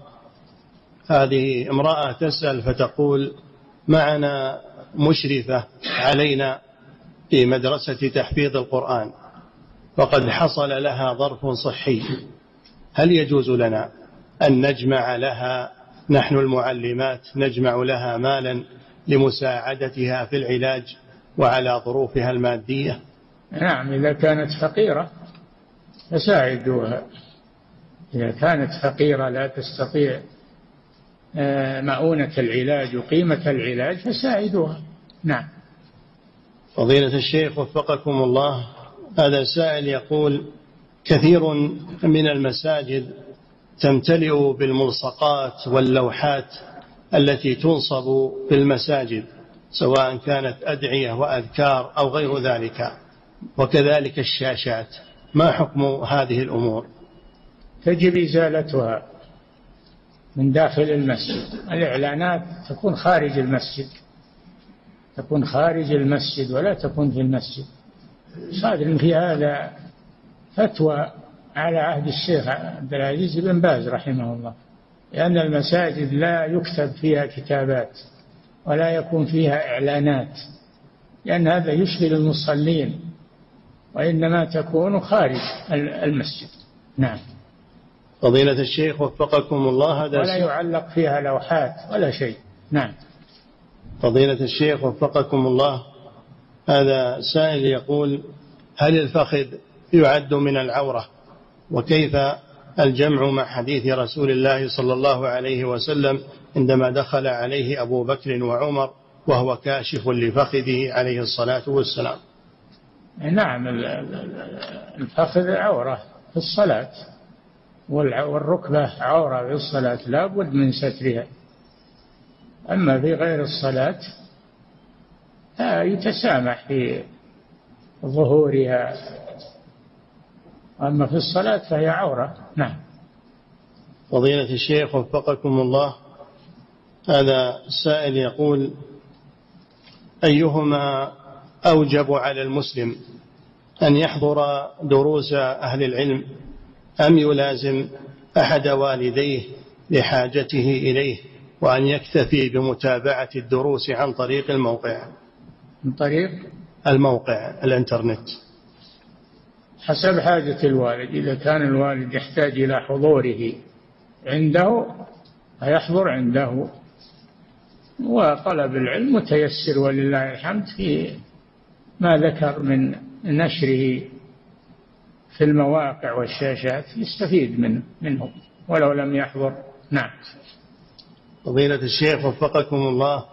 A: هذه امرأة تسأل فتقول معنا مشرفة علينا في مدرسة تحفيظ القرآن وقد حصل لها ظرف صحي هل يجوز لنا أن نجمع لها نحن المعلمات نجمع لها مالا لمساعدتها في العلاج؟ وعلى ظروفها المادية.
B: نعم إذا كانت فقيرة فساعدوها. إذا كانت فقيرة لا تستطيع آه، مؤونة العلاج وقيمة العلاج فساعدوها. نعم.
A: فضيلة الشيخ وفقكم الله هذا سائل يقول كثير من المساجد تمتلئ بالملصقات واللوحات التي تنصب في المساجد. سواء كانت أدعية وأذكار أو غير ذلك. وكذلك الشاشات. ما حكم هذه الأمور؟
B: تجب إزالتها من داخل المسجد. الإعلانات تكون خارج المسجد. تكون خارج المسجد ولا تكون في المسجد. صادر في هذا فتوى على عهد الشيخ عبد العزيز بن باز رحمه الله. لأن المساجد لا يكتب فيها كتابات. ولا يكون فيها إعلانات لأن هذا يشغل المصلين وإنما تكون خارج المسجد. نعم.
A: فضيلة الشيخ وفقكم الله هذا
B: ولا يعلق فيها لوحات ولا شيء. نعم.
A: فضيلة الشيخ وفقكم الله هذا سائل يقول هل الفخذ يعد من العورة؟ وكيف الجمع مع حديث رسول الله صلى الله عليه وسلم عندما دخل عليه أبو بكر وعمر وهو كاشف لفخذه عليه الصلاة والسلام.
B: نعم الفخذ عورة في الصلاة والركبة عورة في الصلاة لا بد من سترها. أما في غير الصلاة يتسامح في ظهورها. أما في الصلاة فهي عورة. نعم.
A: فضيلة الشيخ وفقكم الله هذا السائل يقول أيهما أوجب على المسلم أن يحضر دروس أهل العلم أم يلازم أحد والديه لحاجته إليه وأن يكتفي بمتابعة الدروس عن طريق الموقع؟
B: من طريق؟
A: الموقع الإنترنت.
B: حسب حاجة الوالد. إذا كان الوالد يحتاج إلى حضوره عنده فيحضر عنده. وطلب العلم متيسر ولله الحمد في ما ذكر من نشره في المواقع والشاشات يستفيد منه منه ولو لم يحضر. نعم.
A: فضيلة الشيخ وفقكم الله.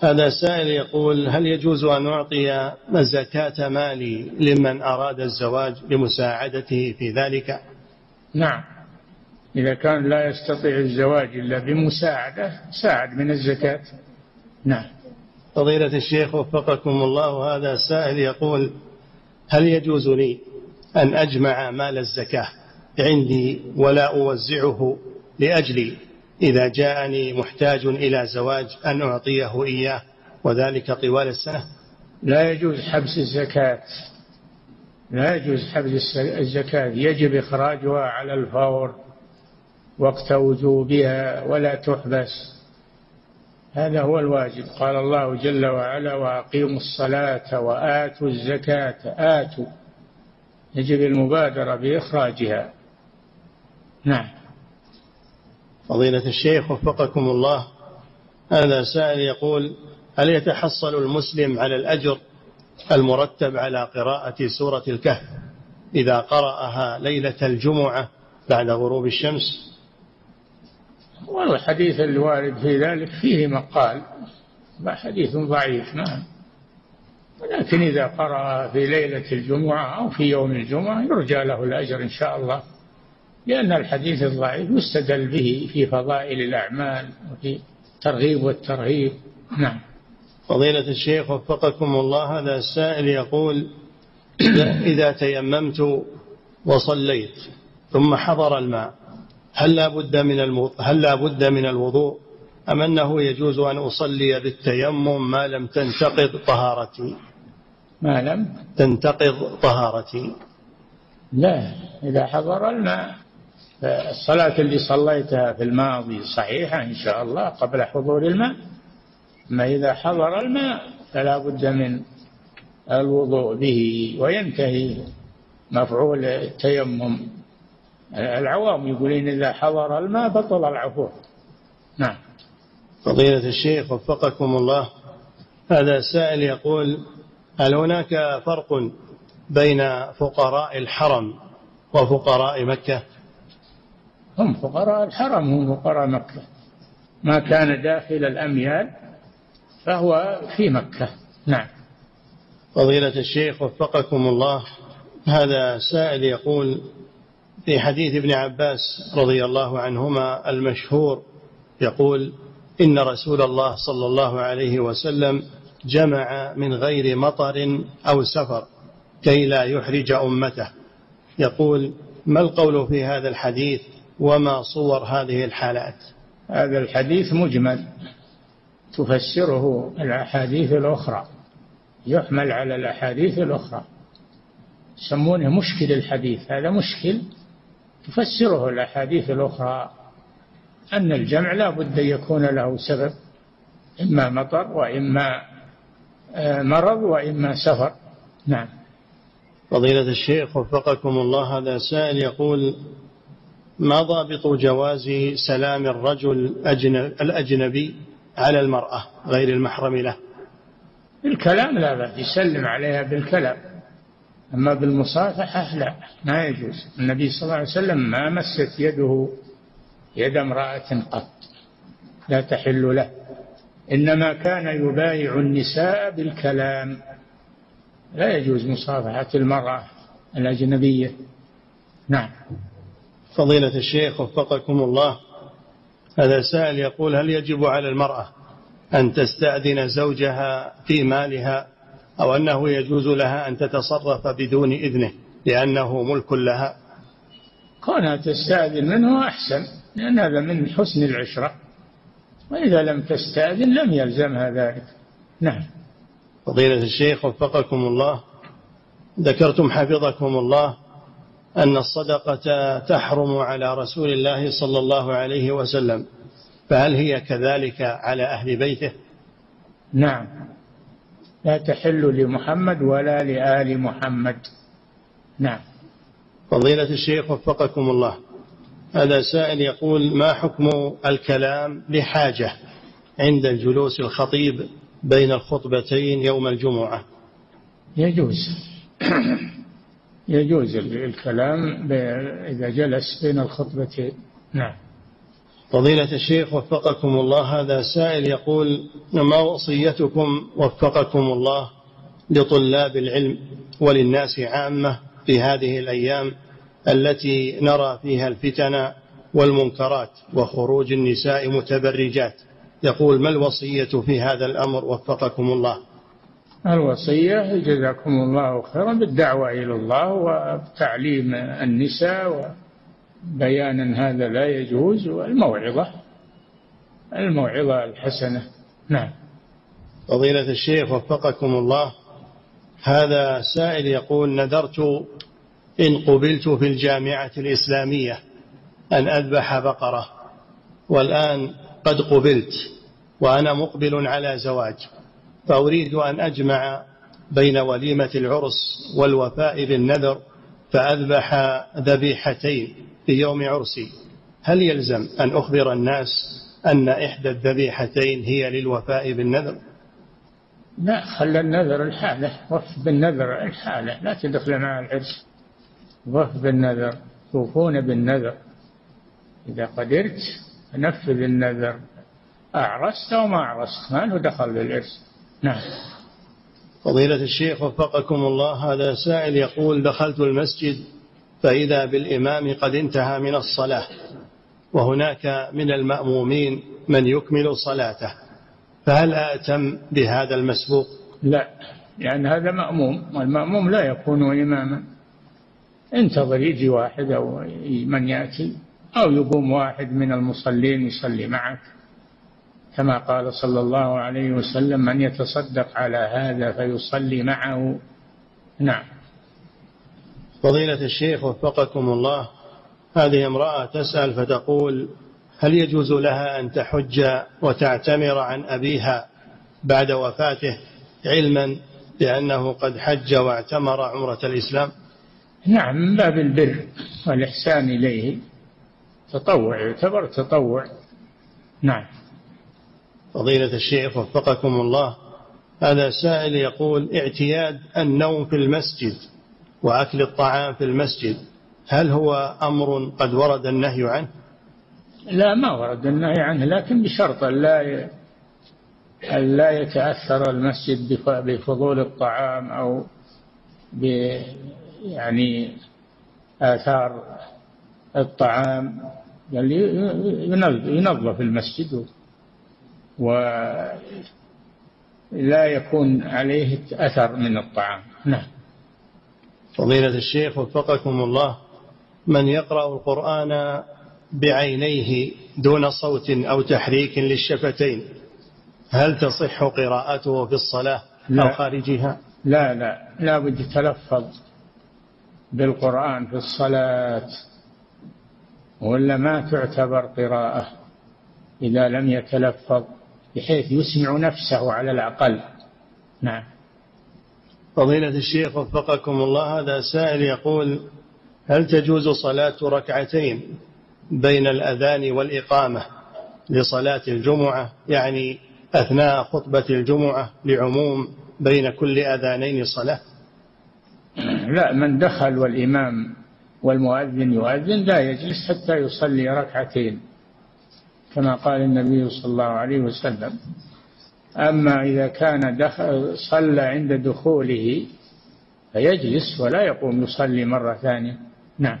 A: هذا سائل يقول هل يجوز أن أعطي زكاة مالي لمن أراد الزواج لمساعدته في ذلك؟
B: نعم. إذا كان لا يستطيع الزواج إلا بمساعدة ساعد من الزكاة. نعم.
A: فضيلة الشيخ وفقكم الله هذا سائل يقول هل يجوز لي أن أجمع مال الزكاة عندي ولا أوزعه لأجلي إذا جاءني محتاج إلى زواج أن أعطيه إياه وذلك طوال السنة؟
B: لا يجوز حبس الزكاة. لا يجوز حبس الزكاة. يجب إخراجها على الفور. وقت وجوبها ولا تحبس. هذا هو الواجب. قال الله جل وعلا وأقيموا الصلاة وآتوا الزكاة. آتوا. يجب المبادرة بإخراجها. نعم.
A: فضيلة الشيخ وفقكم الله. هذا سائل يقول هل يتحصل المسلم على الأجر المرتب على قراءة سورة الكهف إذا قرأها ليلة الجمعة بعد غروب الشمس؟
B: والحديث الوارد في ذلك فيه مقال حديث ضعيف نعم. ولكن إذا قرأ في ليلة الجمعة أو في يوم الجمعة يرجى له الأجر إن شاء الله لأن الحديث الضعيف يستدل به في فضائل الأعمال وفي الترغيب والترهيب نعم.
A: فضيلة الشيخ وفقكم الله هذا السائل يقول إذا تيممت وصليت ثم حضر الماء هل لا بد من هل لا بد من الوضوء؟ أم أنه يجوز أن أصلي بالتيمم ما لم تنتقض طهارتي؟
B: ما لم
A: تنتقض طهارتي.
B: لا إذا حضر الماء الصلاة اللي صليتها في الماضي صحيحة إن شاء الله قبل حضور الماء أما إذا حضر الماء فلا بد من الوضوء به وينتهي مفعول التيمم. العوام يقولون إذا حضر الماء بطل العفو. نعم.
A: فضيلة الشيخ وفقكم الله هذا سائل يقول هل هناك فرق بين فقراء الحرم وفقراء مكة؟
B: هم فقراء الحرم هم فقراء مكة. ما كان داخل الأميال فهو في مكة. نعم.
A: فضيلة الشيخ وفقكم الله هذا سائل يقول في حديث ابن عباس رضي الله عنهما المشهور يقول إن رسول الله صلى الله عليه وسلم جمع من غير مطر أو سفر كي لا يحرج أمته. يقول ما القول في هذا الحديث وما صور هذه الحالات؟
B: هذا الحديث مجمل. تفسره الأحاديث الأخرى. يحمل على الأحاديث الأخرى. يسمونه مشكل الحديث. هذا مشكل تفسره الأحاديث الأخرى أن الجمع لا بد يكون له سبب إما مطر وإما آه، مرض وإما سفر. نعم.
A: فضيلة الشيخ وفقكم الله هذا سائل يقول ما ضابط جواز سلام الرجل الأجنبي على المرأة غير المحرم له؟
B: بالكلام لا بأس يسلم عليها بالكلام. أما بالمصافحة لا ما يجوز. النبي صلى الله عليه وسلم ما مست يده يد امرأة قط لا تحل له. إنما كان يبايع النساء بالكلام. لا يجوز مصافحة المرأة الأجنبية. نعم.
A: فضيلة الشيخ وفقكم الله هذا سائل يقول هل يجب على المرأة أن تستأذن زوجها في مالها أو أنه يجوز لها أن تتصرف بدون إذنه لأنه ملك لها.
B: كونها تستأذن منه أحسن لأن هذا من حسن العشرة. وإذا لم تستأذن لم يلزمها ذلك. نعم.
A: فضيلة الشيخ وفقكم الله. ذكرتم حفظكم الله أن الصدقة تحرم على رسول الله صلى الله عليه وسلم فهل هي كذلك على أهل بيته؟
B: نعم. لا تحل لمحمد ولا لآل محمد. نعم.
A: فضيلة الشيخ وفقكم الله. هذا سائل يقول ما حكم الكلام لحاجة عند الجلوس الخطيب بين الخطبتين يوم الجمعة؟
B: يجوز. يجوز الكلام إذا جلس بين الخطبتين. نعم.
A: فضيلة الشيخ وفقكم الله هذا سائل يقول ما وصيتكم وفقكم الله لطلاب العلم وللناس عامة في هذه الأيام التي نرى فيها الفتن والمنكرات وخروج النساء متبرجات؟ يقول ما الوصية في هذا الأمر؟ وفقكم الله.
B: الوصية جزاكم الله خيرا بالدعوة إلى الله وتعليم النساء وبيانا هذا لا يجوز والموعظة الموعظة الحسنة. نعم.
A: فضيلة الشيخ وفقكم الله. هذا سائل يقول نذرت إن قبلت في الجامعة الإسلامية أن أذبح بقرة والآن قد قبلت وأنا مقبل على زواج فأريد أن أجمع بين وليمة العرس والوفاء بالنذر فأذبح ذبيحتين. في يوم عرسي. هل يلزم أن أخبر الناس أن إحدى الذبيحتين هي للوفاء بالنذر؟
B: لا خلى النذر الحالة وف بالنذر الحالة. لا تدخل مع العرس. وف بالنذر توفون بالنذر. إذا قدرت نفذ النذر أعرست أو ما أعرست؟ ما له دخل بالإرث نعم.
A: فضيلة الشيخ وفقكم الله هذا سائل يقول دخلت المسجد فإذا بالإمام قد انتهى من الصلاة وهناك من المأمومين من يكمل صلاته. فهل أأتم بهذا المسبوق؟
B: لا لأن هذا مأموم والمأموم لا يكون إماما. انتظر يجي واحد أو من يأتي أو يقوم واحد من المصلين يصلي معك. كما قال صلى الله عليه وسلم من يتصدق على هذا فيصلي معه. نعم.
A: فضيلة الشيخ وفقكم الله هذه امرأة تسأل فتقول هل يجوز لها أن تحج وتعتمر عن أبيها بعد وفاته علما بأنه قد حج واعتمر عمرة الإسلام؟
B: نعم من باب البر والإحسان إليه. تطوع يعتبر تطوع. نعم.
A: فضيلة الشيخ وفقكم الله هذا سائل يقول اعتياد النوم في المسجد وأكل الطعام في المسجد هل هو أمر قد ورد النهي عنه؟
B: لا ما ورد النهي عنه لكن بشرط لا لا يتأثر المسجد بفضول الطعام أو ب يعني آثار الطعام يعني ينظف المسجد ولا يكون عليه أثر من الطعام. نعم.
A: فضيلة الشيخ وفقكم الله من يقرأ القرآن بعينيه دون صوت أو تحريك للشفتين هل تصح قراءته في الصلاة لا. أو خارجها؟
B: لا لا. لا بد يتلفظ بالقرآن في الصلاة ولا ما تعتبر قراءة إذا لم يتلفظ بحيث يسمع نفسه على الأقل. نعم.
A: فضيلة الشيخ وفقكم الله هذا سائل يقول هل تجوز صلاة ركعتين بين الأذان والإقامة لصلاة الجمعة؟ يعني أثناء خطبة الجمعة لعموم بين كل أذانين صلاة؟
B: لا من دخل والإمام والمؤذن يؤذن لا يجلس حتى يصلي ركعتين كما قال النبي صلى الله عليه وسلم. أما إذا كان دخل صلى عند دخوله فيجلس ولا يقوم يصلي مرة ثانية. نعم.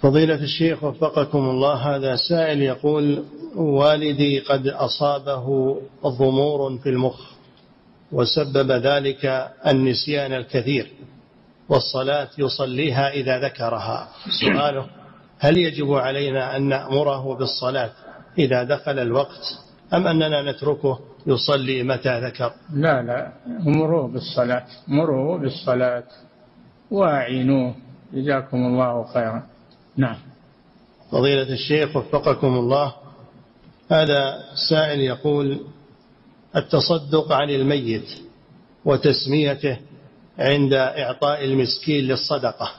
A: فضيلة الشيخ وفقكم الله هذا سائل يقول والدي قد أصابه ضمور في المخ وسبب ذلك النسيان الكثير والصلاة يصليها إذا ذكرها. سؤاله هل يجب علينا أن نأمره بالصلاة إذا دخل الوقت؟ أم أننا نتركه يصلي متى ذكر؟
B: لا لا. امروه بالصلاة. مروه بالصلاة. واعينوه. جزاكم الله خيرا. نعم.
A: فضيلة الشيخ وفقكم الله. هذا سائل يقول التصدق عن الميت وتسميته عند إعطاء المسكين للصدقة.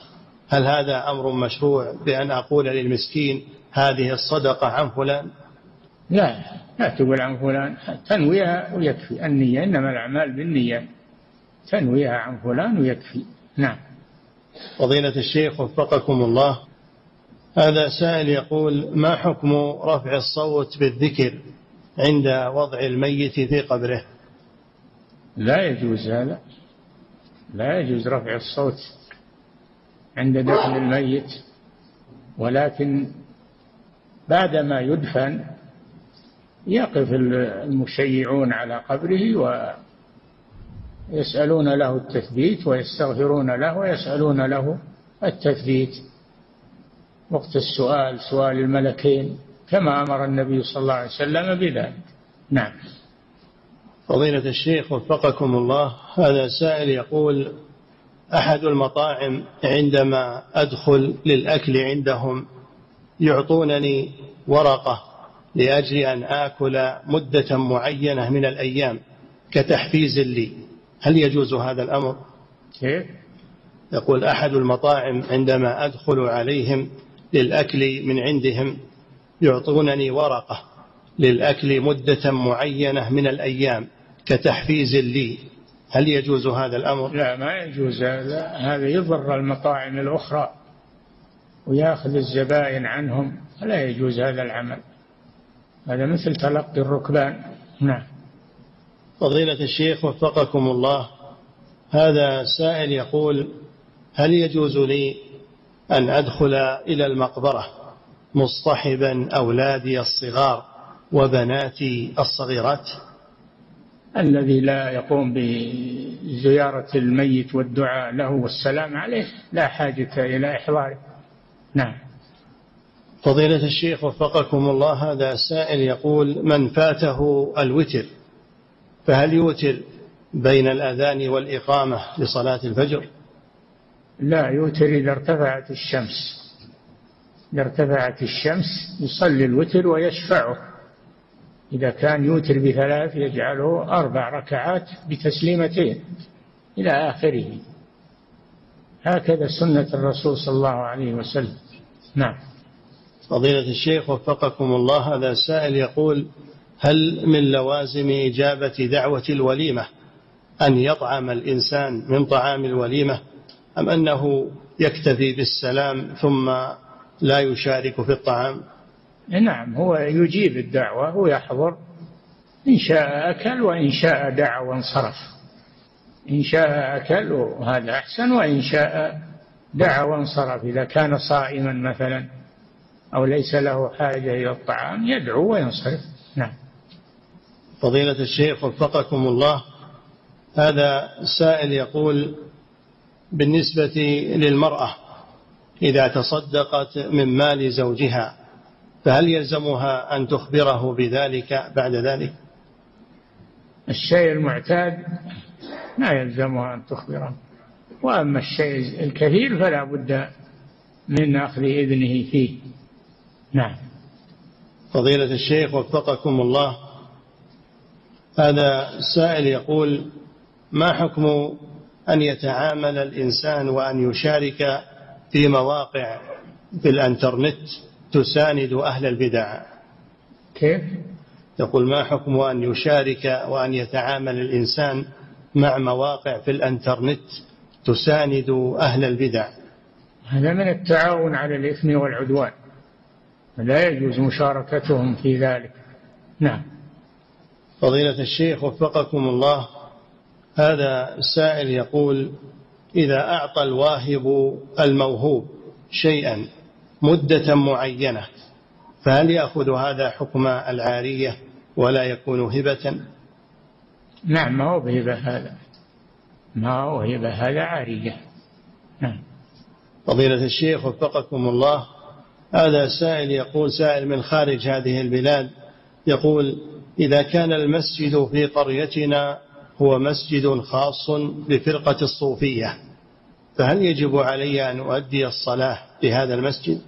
A: هل هذا أمر مشروع بأن أقول للمسكين هذه الصدقة عن فلان؟
B: لا. لا تقول عن فلان تنويها ويكفي. النية إنما الأعمال بالنية. تنويها عن فلان ويكفي. نعم.
A: فضيلة الشيخ وفقكم الله. هذا سائل يقول ما حكم رفع الصوت بالذكر عند وضع الميت في قبره؟
B: لا يجوز هذا. لا يجوز رفع الصوت عند دفن الميت. ولكن بعدما يدفن يقف المشيعون على قبره ويسألون له التثبيت ويستغفرون له ويسألون له التثبيت. وقت السؤال سؤال الملكين كما أمر النبي صلى الله عليه وسلم بذلك. نعم.
A: فضيلة الشيخ وفقكم الله هذا سائل يقول أحد المطاعم عندما أدخل للأكل عندهم يعطونني ورقة. لأجل أن آكل مدة معينة من الأيام كتحفيز لي هل يجوز هذا الأمر؟
B: كيف؟
A: يقول أحد المطاعم عندما أدخل عليهم للأكل من عندهم يعطونني ورقة للأكل مدة معينة من الأيام كتحفيز لي هل يجوز هذا الأمر؟
B: لا ما يجوز هذا هذا يضر المطاعم الأخرى ويأخذ الزبائن عنهم لا يجوز هذا العمل هذا مثل تلقي الركبان. نعم.
A: فضيلة الشيخ وفقكم الله هذا سائل يقول هل يجوز لي أن أدخل إلى المقبرة مصطحبا أولادي الصغار وبناتي الصغيرات؟
B: الذي لا يقوم بزيارة الميت والدعاء له والسلام عليه لا حاجة إلى إحضاره. نعم.
A: فضيلة الشيخ وفقكم الله هذا سائل يقول من فاته الوتر فهل يوتر بين الأذان والإقامة لصلاة الفجر؟
B: لا يوتر إذا ارتفعت الشمس. إذا ارتفعت الشمس يصلي الوتر ويشفعه. إذا كان يوتر بثلاث يجعله أربع ركعات بتسليمتين إلى آخره. هكذا سنة الرسول صلى الله عليه وسلم. نعم.
A: فضيلة الشيخ وفقكم الله هذا سائل يقول هل من لوازم إجابة دعوة الوليمة أن يطعم الإنسان من طعام الوليمة أم أنه يكتفي بالسلام ثم لا يشارك في الطعام؟
B: نعم هو يجيب الدعوة ويحضر إن شاء أكل وإن شاء دعا وانصرف إن شاء أكل وهذا أحسن وإن شاء دعا وانصرف إذا كان صائما مثلا. أو ليس له حاجة إلى الطعام يدعو وينصرف. نعم.
A: فضيلة الشيخ وفقكم الله هذا سائل يقول بالنسبة للمرأة إذا تصدقت من مال زوجها فهل يلزمها أن تخبره بذلك بعد ذلك؟
B: الشيء المعتاد لا يلزمها أن تخبره. وأما الشيء الكثير فلا بد من أخذ إذنه فيه. نعم.
A: فضيلة الشيخ وفقكم الله. هذا سائل يقول ما حكم أن يتعامل الإنسان وأن يشارك في مواقع في الإنترنت تساند أهل البدع؟
B: كيف؟
A: يقول ما حكم أن يشارك وأن يتعامل الإنسان مع مواقع في الإنترنت تساند أهل البدع؟
B: هذا من التعاون على الإثم والعدوان. لا يجوز مشاركتهم في ذلك. نعم.
A: فضيلة الشيخ وفقكم الله هذا السائل يقول إذا أعطى الواهب الموهوب شيئا مدة معينة فهل يأخذ هذا حكم العارية ولا يكون هبة؟
B: نعم ما هو بهبة هذا. ما هو هبة هذا عارية. نعم.
A: فضيلة الشيخ وفقكم الله هذا سائل يقول سائل من خارج هذه البلاد يقول إذا كان المسجد في قريتنا هو مسجد خاص بفرقة الصوفية فهل يجب علي أن أؤدي الصلاة في هذا المسجد؟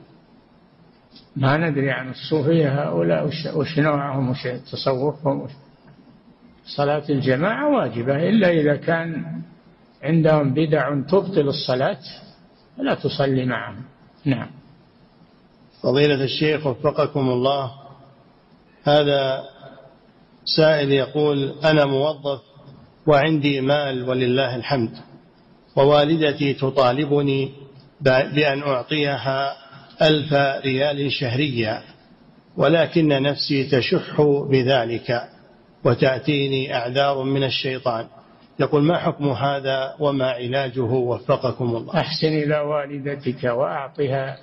B: ما ندري عن الصوفية هؤلاء وش نوعهم وش تصوفهم صلاة الجماعة واجبة إلا إذا كان عندهم بدع تبطل الصلاة فلا تصلي معهم. نعم.
A: فضيلة الشيخ وفقكم الله هذا سائل يقول أنا موظف وعندي مال ولله الحمد ووالدتي تطالبني بأن أعطيها ألف ريال شهريا ولكن نفسي تشح بذلك وتأتيني أعذار من الشيطان. يقول ما حكم هذا وما علاجه؟ وفقكم الله.
B: أحسن إلى والدتك وأعطها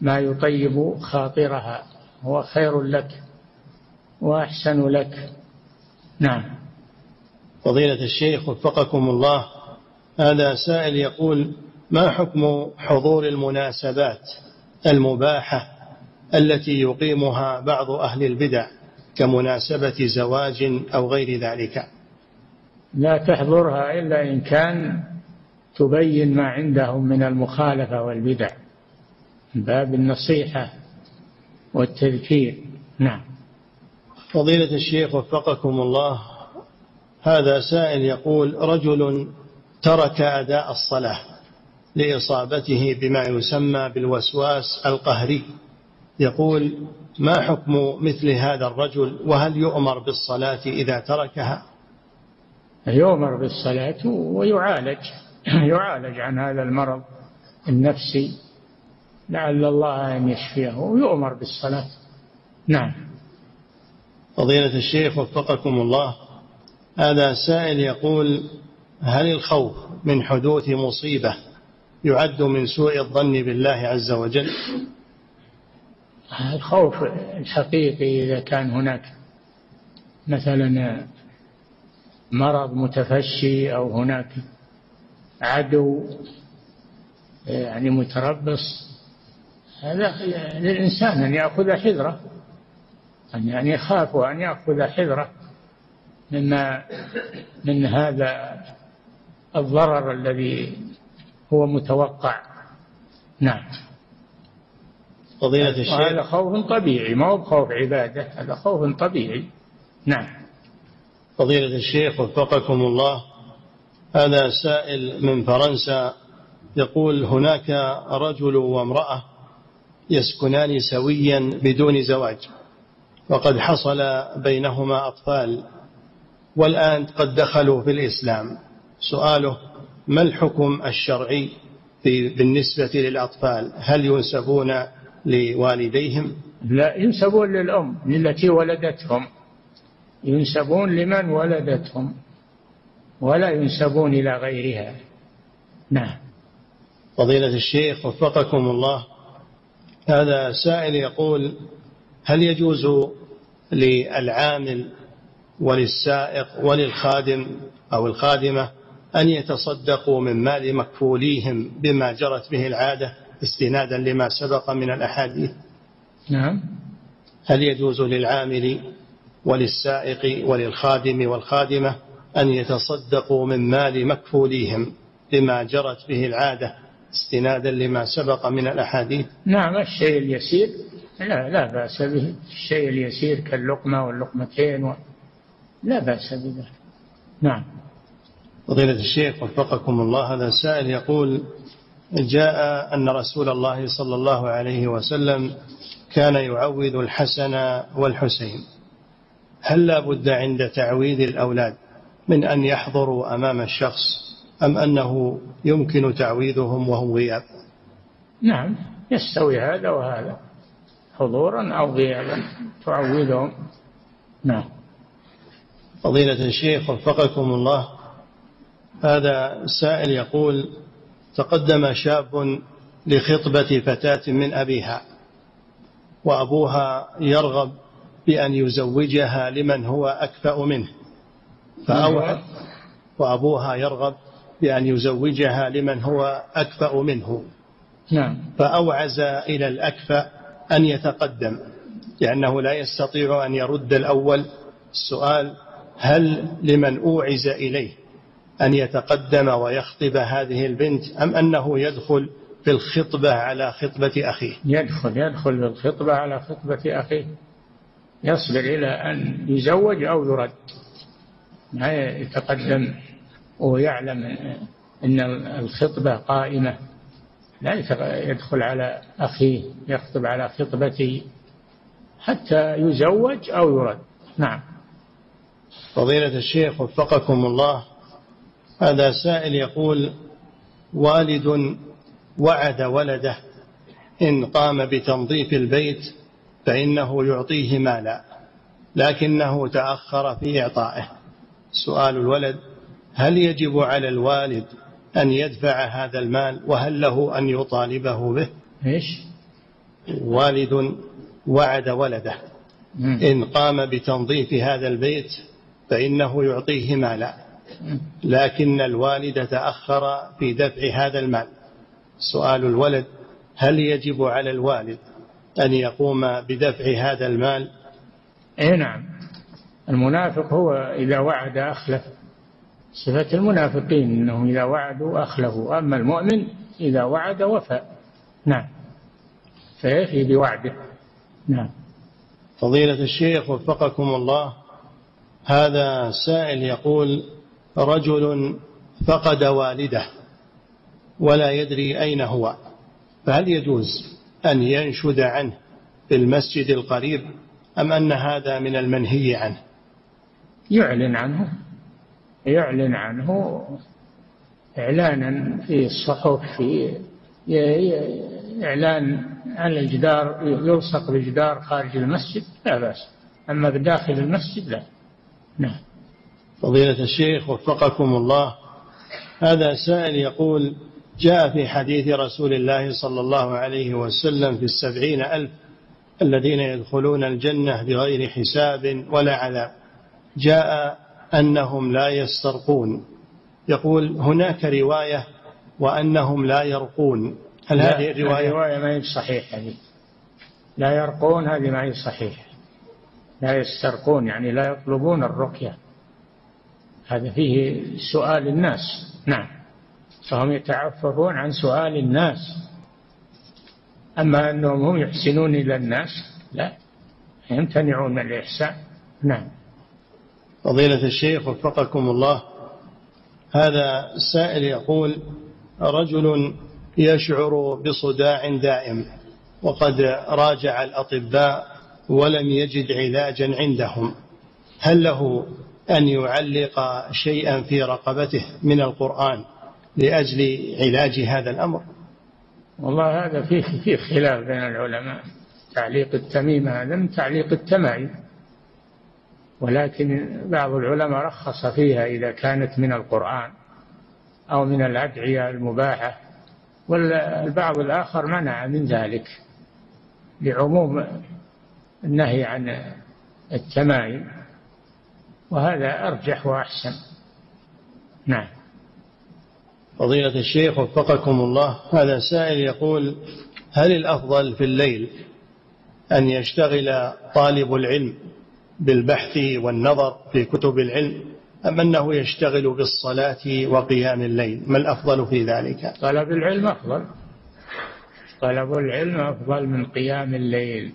B: ما يطيب خاطرها هو خير لك وأحسن لك. نعم.
A: فضيلة الشيخ وفقكم الله هذا سائل يقول ما حكم حضور المناسبات المباحة التي يقيمها بعض أهل البدع كمناسبة زواج أو غير ذلك؟
B: لا تحضرها إلا إن كان تبين ما عندهم من المخالفة والبدع. باب النصيحة والتذكير. نعم.
A: فضيلة الشيخ وفقكم الله هذا سائل يقول رجل ترك أداء الصلاة لإصابته بما يسمى بالوسواس القهري. يقول ما حكم مثل هذا الرجل؟ وهل يؤمر بالصلاة إذا تركها؟
B: يؤمر بالصلاة ويعالج يعالج عن هذا المرض النفسي. لعل الله أن يشفيه ويؤمر بالصلاة. نعم.
A: فضيلة الشيخ وفقكم الله هذا سائل يقول هل الخوف من حدوث مصيبة يعد من سوء الظن بالله عز وجل؟
B: الخوف الحقيقي إذا كان هناك مثلا مرض متفشي أو هناك عدو يعني متربص هذا للإنسان أن يأخذ حذرة أن يخاف وأن يأخذ حذرة مما من هذا الضرر الذي هو متوقع. نعم.
A: فضيلة الشيخ.
B: هذا خوف طبيعي ما هو خوف عبادة هذا خوف طبيعي. نعم.
A: فضيلة الشيخ وفقكم الله هذا سائل من فرنسا يقول هناك رجل وامرأة يسكنان سويا بدون زواج وقد حصل بينهما أطفال والآن قد دخلوا في الإسلام. سؤاله ما الحكم الشرعي بالنسبة للأطفال؟ هل ينسبون لوالديهم؟
B: لا ينسبون للأم التي ولدتهم. ينسبون لمن ولدتهم ولا ينسبون إلى غيرها. نعم.
A: فضيلة الشيخ وفقكم الله هذا سائل يقول هل يجوز للعامل وللسائق وللخادم أو الخادمة أن يتصدقوا من مال مكفوليهم بما جرت به العادة استنادا لما سبق من الأحاديث؟
B: نعم.
A: هل يجوز للعامل وللسائق وللخادم والخادمة أن يتصدقوا من مال مكفوليهم بما جرت به العادة استنادا لما سبق من الأحاديث؟
B: نعم الشيء اليسير. لا لا بأس به. الشيء اليسير كاللقمة واللقمتين و... لا بأس بذلك نعم.
A: فضيلة الشيخ وفقكم الله هذا سائل يقول جاء أن رسول الله صلى الله عليه وسلم كان يعوذ الحسن والحسين. هل لا بد عند تعويذ الأولاد من أن يحضروا أمام الشخص أم أنه يمكن تعويذهم وهم غياب؟
B: نعم يستوي هذا وهذا. حضورا أو غيابا تعوذهم نعم.
A: فضيلة الشيخ وفقكم الله هذا سائل يقول تقدم شاب لخطبة فتاة من أبيها وأبوها يرغب بأن يزوجها لمن هو أكفأ منه فأوعى وأبوها يرغب بأن يزوجها لمن هو أكفأ منه.
B: نعم.
A: فأوعز إلى الأكفأ أن يتقدم لأنه لا يستطيع أن يرد الأول السؤال هل لمن أوعز إليه أن يتقدم ويخطب هذه البنت أم أنه يدخل في الخطبة على خطبة أخيه؟
B: يدخل يدخل في الخطبة على خطبة أخيه. يصبر إلى أن يزوج أو يرد. ما يتقدم. ويعلم أن الخطبة قائمة لا يدخل على أخيه يخطب على خطبته حتى يزوج أو يرد. نعم.
A: فضيلة الشيخ وفقكم الله هذا سائل يقول والد وعد ولده إن قام بتنظيف البيت فإنه يعطيه مالا لكنه تأخر في إعطائه. سؤال الولد هل يجب على الوالد أن يدفع هذا المال وهل له أن يطالبه به؟
B: إيش؟
A: والد وعد ولده. إن قام بتنظيف هذا البيت فإنه يعطيه مالا. لكن الوالد تأخر في دفع هذا المال. سؤال الولد هل يجب على الوالد أن يقوم بدفع هذا المال؟
B: اي نعم. المنافق هو إذا وعد أخلف صفة المنافقين أنهم إذا وعدوا أخلفوا أما المؤمن إذا وعد وفى نعم. فيفي بوعده. نعم.
A: فضيلة الشيخ وفقكم الله هذا سائل يقول رجل فقد والده ولا يدري أين هو فهل يجوز أن ينشد عنه في المسجد القريب أم أن هذا من المنهي عنه؟
B: يعلن عنه. يعلن عنه إعلانا في الصحف في إعلان عن الجدار يلصق بجدار خارج المسجد؟ لا بأس. أما بداخل المسجد لا. نعم.
A: فضيلة الشيخ وفقكم الله. هذا سائل يقول جاء في حديث رسول الله صلى الله عليه وسلم في السبعين ألف الذين يدخلون الجنة بغير حساب ولا عذاب. جاء أنهم لا يسترقون. يقول هناك رواية وأنهم لا يرقون.
B: هل هذه الرواية؟ رواية ما هي صحيحة. هذه لا يرقون هذه ما هي صحيحة. لا يسترقون يعني لا يطلبون الرقية. هذا فيه سؤال الناس. نعم. فهم يتعففون عن سؤال الناس. أما أنهم هم يحسنون إلى الناس لا. يمتنعون من الإحسان. نعم.
A: فضيلة الشيخ وفقكم الله. هذا السائل يقول رجل يشعر بصداع دائم وقد راجع الأطباء ولم يجد علاجا عندهم. هل له أن يعلق شيئا في رقبته من القرآن لأجل علاج هذا الأمر؟
B: والله هذا فيه فيه خلاف بين العلماء. تعليق التميمة هذا من تعليق التمائم ولكن بعض العلماء رخص فيها إذا كانت من القرآن أو من الأدعية المباحة والبعض الآخر منع من ذلك لعموم النهي عن التمائم. وهذا أرجح وأحسن. نعم.
A: فضيلة الشيخ وفقكم الله هذا سائل يقول هل الأفضل في الليل أن يشتغل طالب العلم بالبحث والنظر في كتب العلم أم أنه يشتغل بالصلاة وقيام الليل؟ ما الأفضل في ذلك؟
B: طلب العلم أفضل. طلب العلم أفضل من قيام الليل.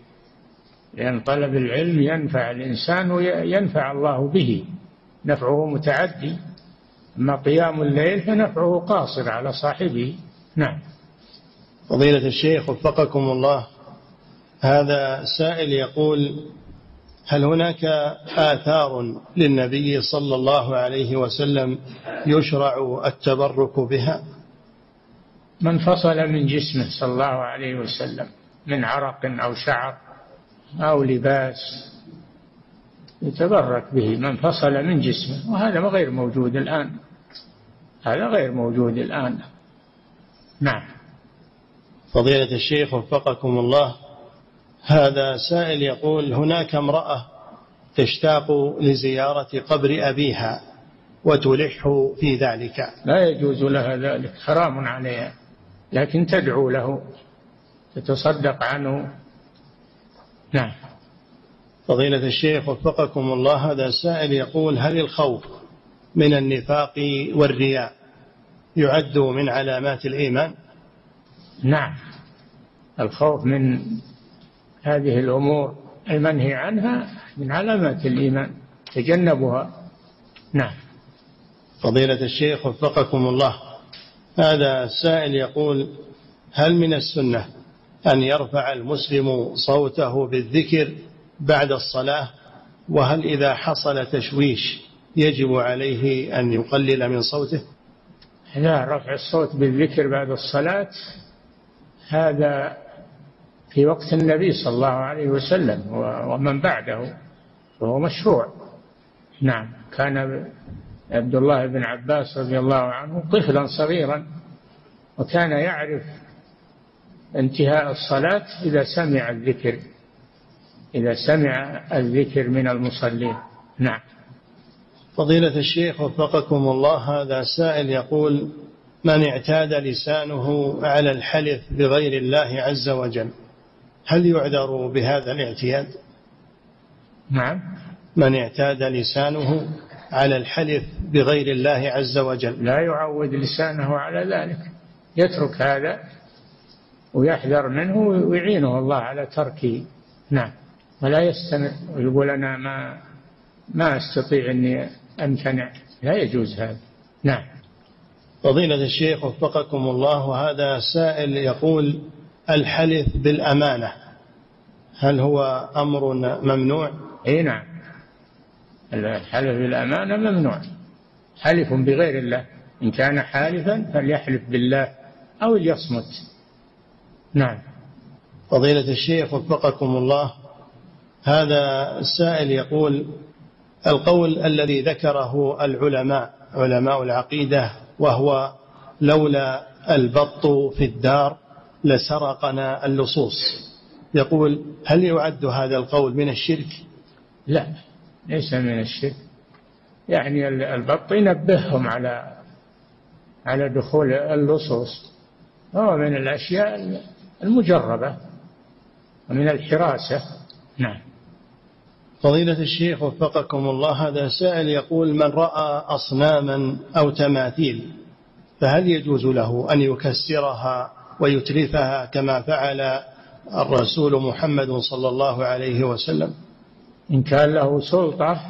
B: لأن طلب العلم ينفع الإنسان وينفع الله به. نفعه متعدي. أما قيام الليل فنفعه قاصر على صاحبه. نعم.
A: فضيلة الشيخ وفقكم الله هذا سائل يقول هل هناك آثار للنبي صلى الله عليه وسلم يشرع التبرك بها؟
B: من فصل من جسمه صلى الله عليه وسلم من عرق أو شعر أو لباس يتبرك به من فصل من جسمه وهذا غير موجود الآن. هذا غير موجود الآن. نعم.
A: فضيلة الشيخ وفقكم الله هذا سائل يقول هناك امرأة تشتاق لزيارة قبر أبيها وتلح في ذلك.
B: لا يجوز لها ذلك حرام عليها لكن تدعو له تتصدق عنه. نعم.
A: فضيلة الشيخ وفقكم الله هذا سائل يقول هل الخوف من النفاق والرياء يعد من علامات الإيمان؟
B: نعم. الخوف من هذه الأمور المنهي عنها من علامات الإيمان تجنبها. نعم.
A: فضيلة الشيخ وفقكم الله هذا السائل يقول هل من السنة أن يرفع المسلم صوته بالذكر بعد الصلاة؟ وهل إذا حصل تشويش يجب عليه أن يقلل من صوته؟
B: لا رفع الصوت بالذكر بعد الصلاة هذا في وقت النبي صلى الله عليه وسلم ومن بعده وهو مشروع. نعم. كان عبد الله بن عباس رضي الله عنه طفلا صغيرا وكان يعرف انتهاء الصلاة إذا سمع الذكر إذا سمع الذكر من المصلين. نعم.
A: فضيلة الشيخ وفقكم الله هذا سائل يقول من اعتاد لسانه على الحلف بغير الله عز وجل؟ هل يعذر بهذا الاعتياد؟
B: نعم.
A: من اعتاد لسانه على الحلف بغير الله عز وجل.
B: لا يعود لسانه على ذلك. يترك هذا ويحذر منه ويعينه الله على تركه نعم. ولا يستمر ويقول أنا ما ما أستطيع أني أمتنع. لا يجوز هذا. نعم.
A: فضيلة الشيخ وفقكم الله هذا سائل يقول الحلف بالأمانة. هل هو أمر ممنوع؟
B: إي نعم. الحلف بالأمانة ممنوع. حلف بغير الله. إن كان حالفا فليحلف بالله أو ليصمت. نعم.
A: فضيلة الشيخ وفقكم الله. هذا السائل يقول القول الذي ذكره العلماء علماء العقيدة وهو لولا البط في الدار لسرقنا اللصوص. يقول هل يعد هذا القول من الشرك؟
B: لا ليس من الشرك. يعني البط ينبههم على على دخول اللصوص. هو من الأشياء المجربة ومن الحراسة. نعم.
A: فضيلة الشيخ وفقكم الله هذا سائل يقول من رأى أصناما أو تماثيل فهل يجوز له أن يكسرها ويتلفها كما فعل الرسول محمد صلى الله عليه وسلم.
B: إن كان له سلطة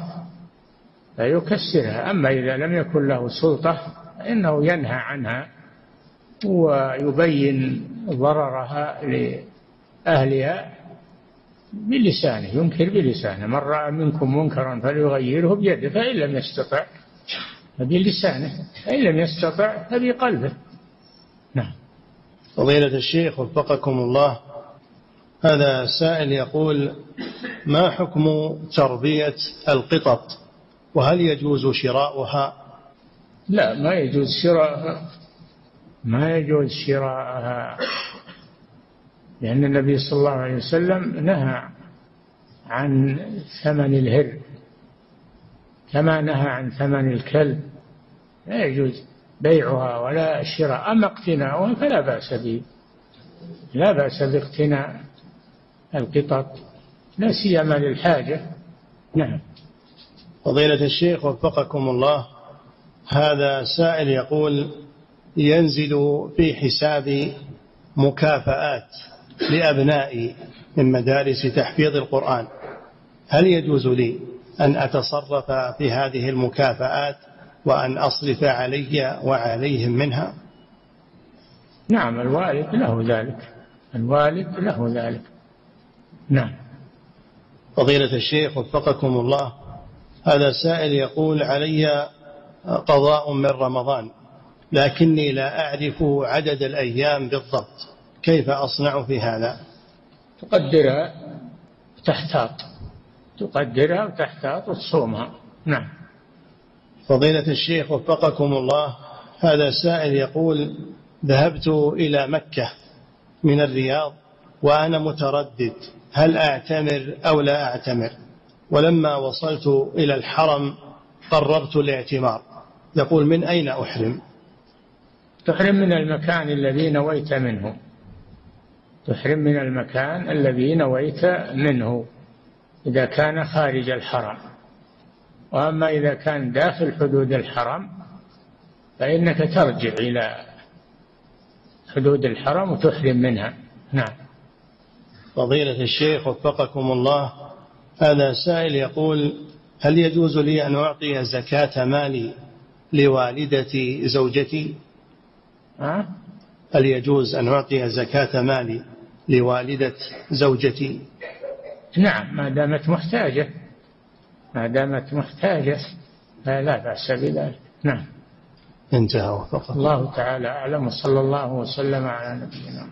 B: فيكسرها أما إذا لم يكن له سلطة فإنه ينهى عنها ويبين ضررها لأهلها بلسانه ينكر بلسانه. من رأى منكم منكرا فليغيره بيده فإن لم يستطع فبلسانه فإن لم يستطع فبقلبه.
A: فضيلة الشيخ وفقكم الله. هذا سائل يقول ما حكم تربية القطط؟ وهل يجوز شراؤها؟
B: لا ما يجوز شراءها ما يجوز شراءها لأن النبي صلى الله عليه وسلم نهى عن ثمن الهر. كما نهى عن ثمن الكلب. لا يجوز. بيعها ولا شراء أما اقتناؤها فلا بأس به لا بأس باقتناء القطط لا سيما للحاجة. نعم.
A: فضيلة الشيخ وفقكم الله هذا سائل يقول ينزل في حساب مكافآت لأبنائي من مدارس تحفيظ القرآن هل يجوز لي أن أتصرف في هذه المكافآت؟ وأن أصرف علي وعليهم منها؟
B: نعم الوالد له ذلك. الوالد له ذلك. نعم.
A: فضيلة الشيخ وفقكم الله هذا سائل يقول علي قضاء من رمضان لكني لا أعرف عدد الأيام بالضبط كيف أصنع في هذا؟
B: تقدرها تحتاط. تقدرها وتحتاط وتصومها. نعم.
A: فضيلة الشيخ وفقكم الله هذا سائل يقول ذهبت إلى مكة من الرياض وأنا متردد هل أعتمر أو لا أعتمر؟ ولما وصلت إلى الحرم قررت الاعتمار. يقول من أين أحرم؟
B: تحرم من المكان الذي نويت منه. تحرم من المكان الذي نويت منه إذا كان خارج الحرم. وأما إذا كان داخل حدود الحرم فإنك ترجع إلى حدود الحرم وتحرم منها. نعم.
A: فضيلة الشيخ وفقكم الله هذا سائل يقول هل يجوز لي أن أعطي زكاة مالي لوالدة زوجتي؟
B: أه؟
A: هل يجوز أن أعطي زكاة مالي لوالدة زوجتي؟
B: نعم ما دامت محتاجة. ما دامت محتاجة فلا بأس بذلك. نعم.
A: انتهى وفقط
B: الله. تعالى أعلم وصلى الله وسلم على نبينا